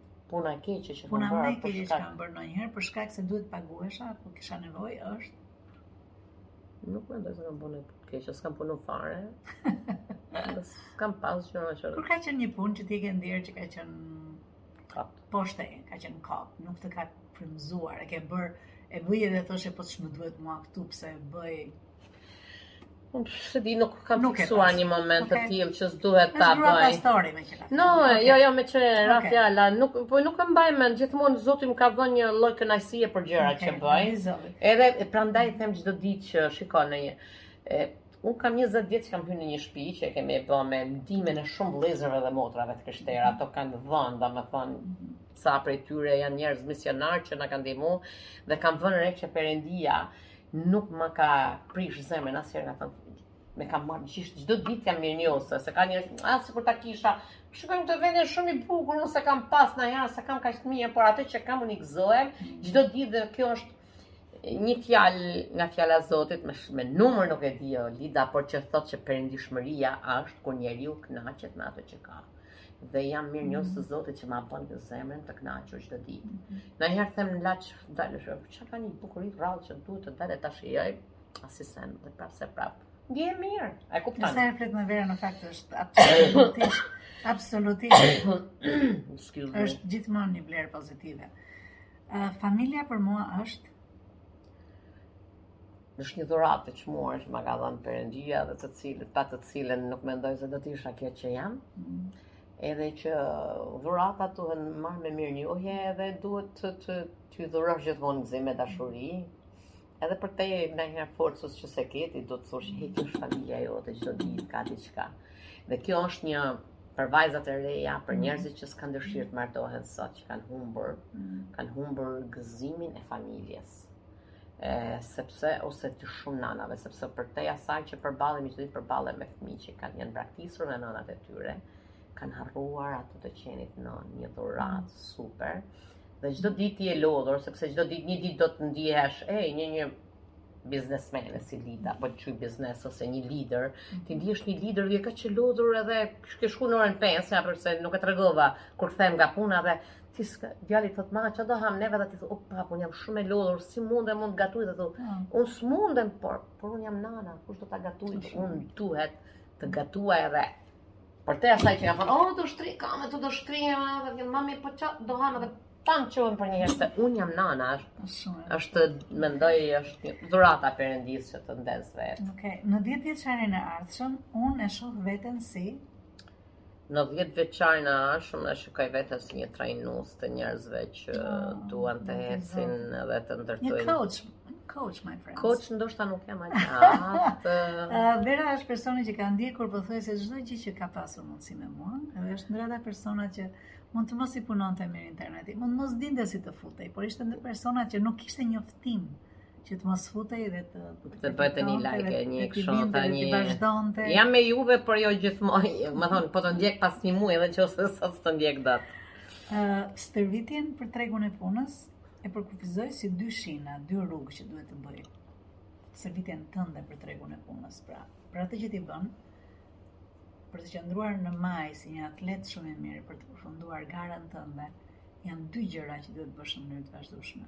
Puna e keqe që kam bërë për shkak. Puna më e keqe që kam bërë ndonjëherë për shkak se duhet paguhesha apo kisha nevojë është Nuk mendoj se kam punë të keqe, s'kam punu fare. S'kam pas asnjëherë. Kur ka qenë një punë që ti ke ndier që ka qenë kap. Po pra, ka qenë kap, nuk të ka frymzuar, e ke bërë, e bëje dhe thoshe po ç'më duhet mua këtu pse e bëj S'e di nuk kam nuk fiksuar një moment të tillë që s'duhet ta bëj. No, jo, jo, meqë ra okay. fjala, nuk po nuk e mbaj mend, gjithmonë Zoti më ka dhënë një lloj kënaqësie për gjërat okay. që bëj. Edhe prandaj them çdo ditë që shikon në një e unë kam 20 vjet që kam hyrë në një shtëpi që e kemi bë me ndihmën e shumë vëllezërve dhe motrave të krishterë, ato kanë dhënë, domethënë sa prej tyre janë njerëz misionarë që na kanë ndihmuar dhe kanë vënë re që Perëndia nuk më ka prish zemrën asnjëherë nga thënë fundit. Më ka marrë gjithë çdo ditë jam mirënjohëse, se ka njerëz, ah sikur ta kisha. Shikoj këtë vend është shumë i bukur, unë s'e kam pas ndonjëherë, s'e kam kaq të mirë, por atë që kam unë i gëzohem çdo ditë dhe kjo është një fjalë nga fjala e Zotit me me numër nuk e di jo Lida, por që thotë që perëndishmëria është kur njeriu kënaqet me atë që ka. dhe jam mirënjohëse Zotit që ma bën zemrën të kënaqur çdo ditë. Mhm. Ndonjëherë them në laqë, dalë shërë, po që ka një bukuri të rrallë që duhet të dal e ta shijoj, asë sen dhe prapë se prapë. Gjë e mirë, e kupton. Sa herë flet me Verën në fakt është absolutisht, absolutisht, është gjithmonë një vlerë pozitive. Familja për mua është? Është një dhuratë e çmuar që ma ka dhënë Perëndia dhe të cilët pa të cilën nuk mendoj se do të isha kjo që jam. Mm. Edhe që dhurata duhet marrë me mirënjohje edhe duhet të të të dhurosh gjithmonë gëzim e dashuri. Edhe përtej në një forcës që s'e ke ti, do të thosh hej të familja jote çdo ditë ka diçka. Dhe kjo është një për vajzat e reja, për mhm. njerëzit që s'kanë dëshirë të martohen sot, që kanë humbur, mhm. kanë humbur gëzimin e familjes. e, sepse ose të shumë nanave, sepse përtej asaj që përballem çdo ditë përballem me fëmijë që kanë janë braktisur nga nanat e tyre, kanë harruar atë të qenit nënë, një dhuratë super. Dhe çdo ditë ti je e lodhur, sepse çdo ditë një ditë do të ndihesh, e një një biznesmene si Lida, apo të çdo biznes ose një lider, ti ndihesh një lider dhe kaq e lodhur edhe ke shku në orën 5, ja përse nuk e tregova kur them nga puna dhe ti s'ka, djali thot ma, çfarë do ham neve dhe ti thot o pupu jam shumë e lodhur, si mundem un të gatuj dhe thot, mm. un s'mundem por, por un jam nana, kush do ta gatuj, un duhet të gatuaj edhe. Përtej asaj që ka thonë, oh, do shtri, këmbët do shtri, dhe të mami, po qa, do hamë dhe tan çohen për një herë, se unë jam nana, është, është, mendoj, është një dhuratë e Perëndisë që të ndezë vetë. Ok, në 10 vjeçarin e ardhshëm, unë e shoh veten si, Në dhjetë vjeçarin e ardhshëm e shikoj veten si një trajnues të njerëzve që oh, duan të ecin dhe të ndërtojnë. Një coach, coach my friends. Coach ndoshta nuk jam aq i aftë. Eh, Vera është personi që ka ndjekur pothuajse çdo gjë që ka pasur mundësi me mua, edhe është ndër ata persona që mund të mos i punonte mirë interneti, mund mos dinte si të futej, por ishte ndër persona që nuk kishte njoftim. Ëh, që të mos futej dhe të të bënte një like e një kështu ta një vazhdonte. Jam me juve por jo gjithmonë. Më thon po të ndjek pas një muaji edhe nëse sot s'të ndjek dot. Ë uh, stërvitjen për tregun e punës e përkufizoj si dy shina, dy rrugë që duhet të bësh. Stërvitjen tënde për tregun e punës, pra, për atë që ti bën, për të qëndruar në majë si një atlet shumë i mirë për të përfunduar garën tënde, janë dy gjëra që duhet të bësh në mënyrë të vazhdueshme.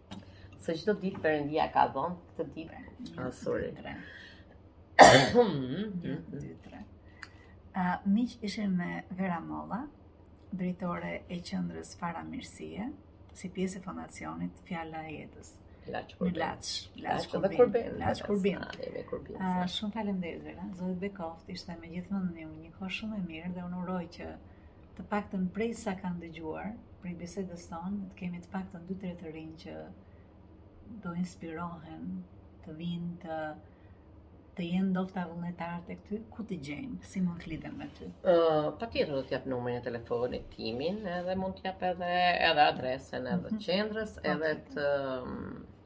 Se çdo ditë Perëndia ka dhënë këtë ditë. Ah, sorry. A miq ishim me Vera Molla, drejtore e qendrës Fara Mirësie, si pjesë e fondacionit Fjala e Jetës. Laç Kurbin. Laç, Laç Kurbin. Laç Kurbin. Laç Kurbin. Ah, shumë faleminderit Vera. Zoti të bekoftë, ishte me gjithmend një një kohë shumë e mirë dhe unë uroj që Të paktën prej sa kanë dëgjuar, prej bisedës tonë, të kemi të paktën dy tre të rinj që do inspirohen, të vinë të të jenë ndofta vullnetar tek ty, ku të gjejnë, si mund të lidhen me ty? Ë, uh, patjetër do të jap numrin e telefonit timin, edhe mund të jap edhe edhe adresën edhe mm -hmm. qendrës, edhe të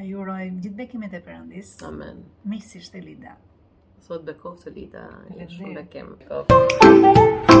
Ju urojmë gjithë bekimet e Perëndis. Amen. Miq, ishte Lida. Zoti bekoftë Lida, jeni shumë bekim. Bekoftë.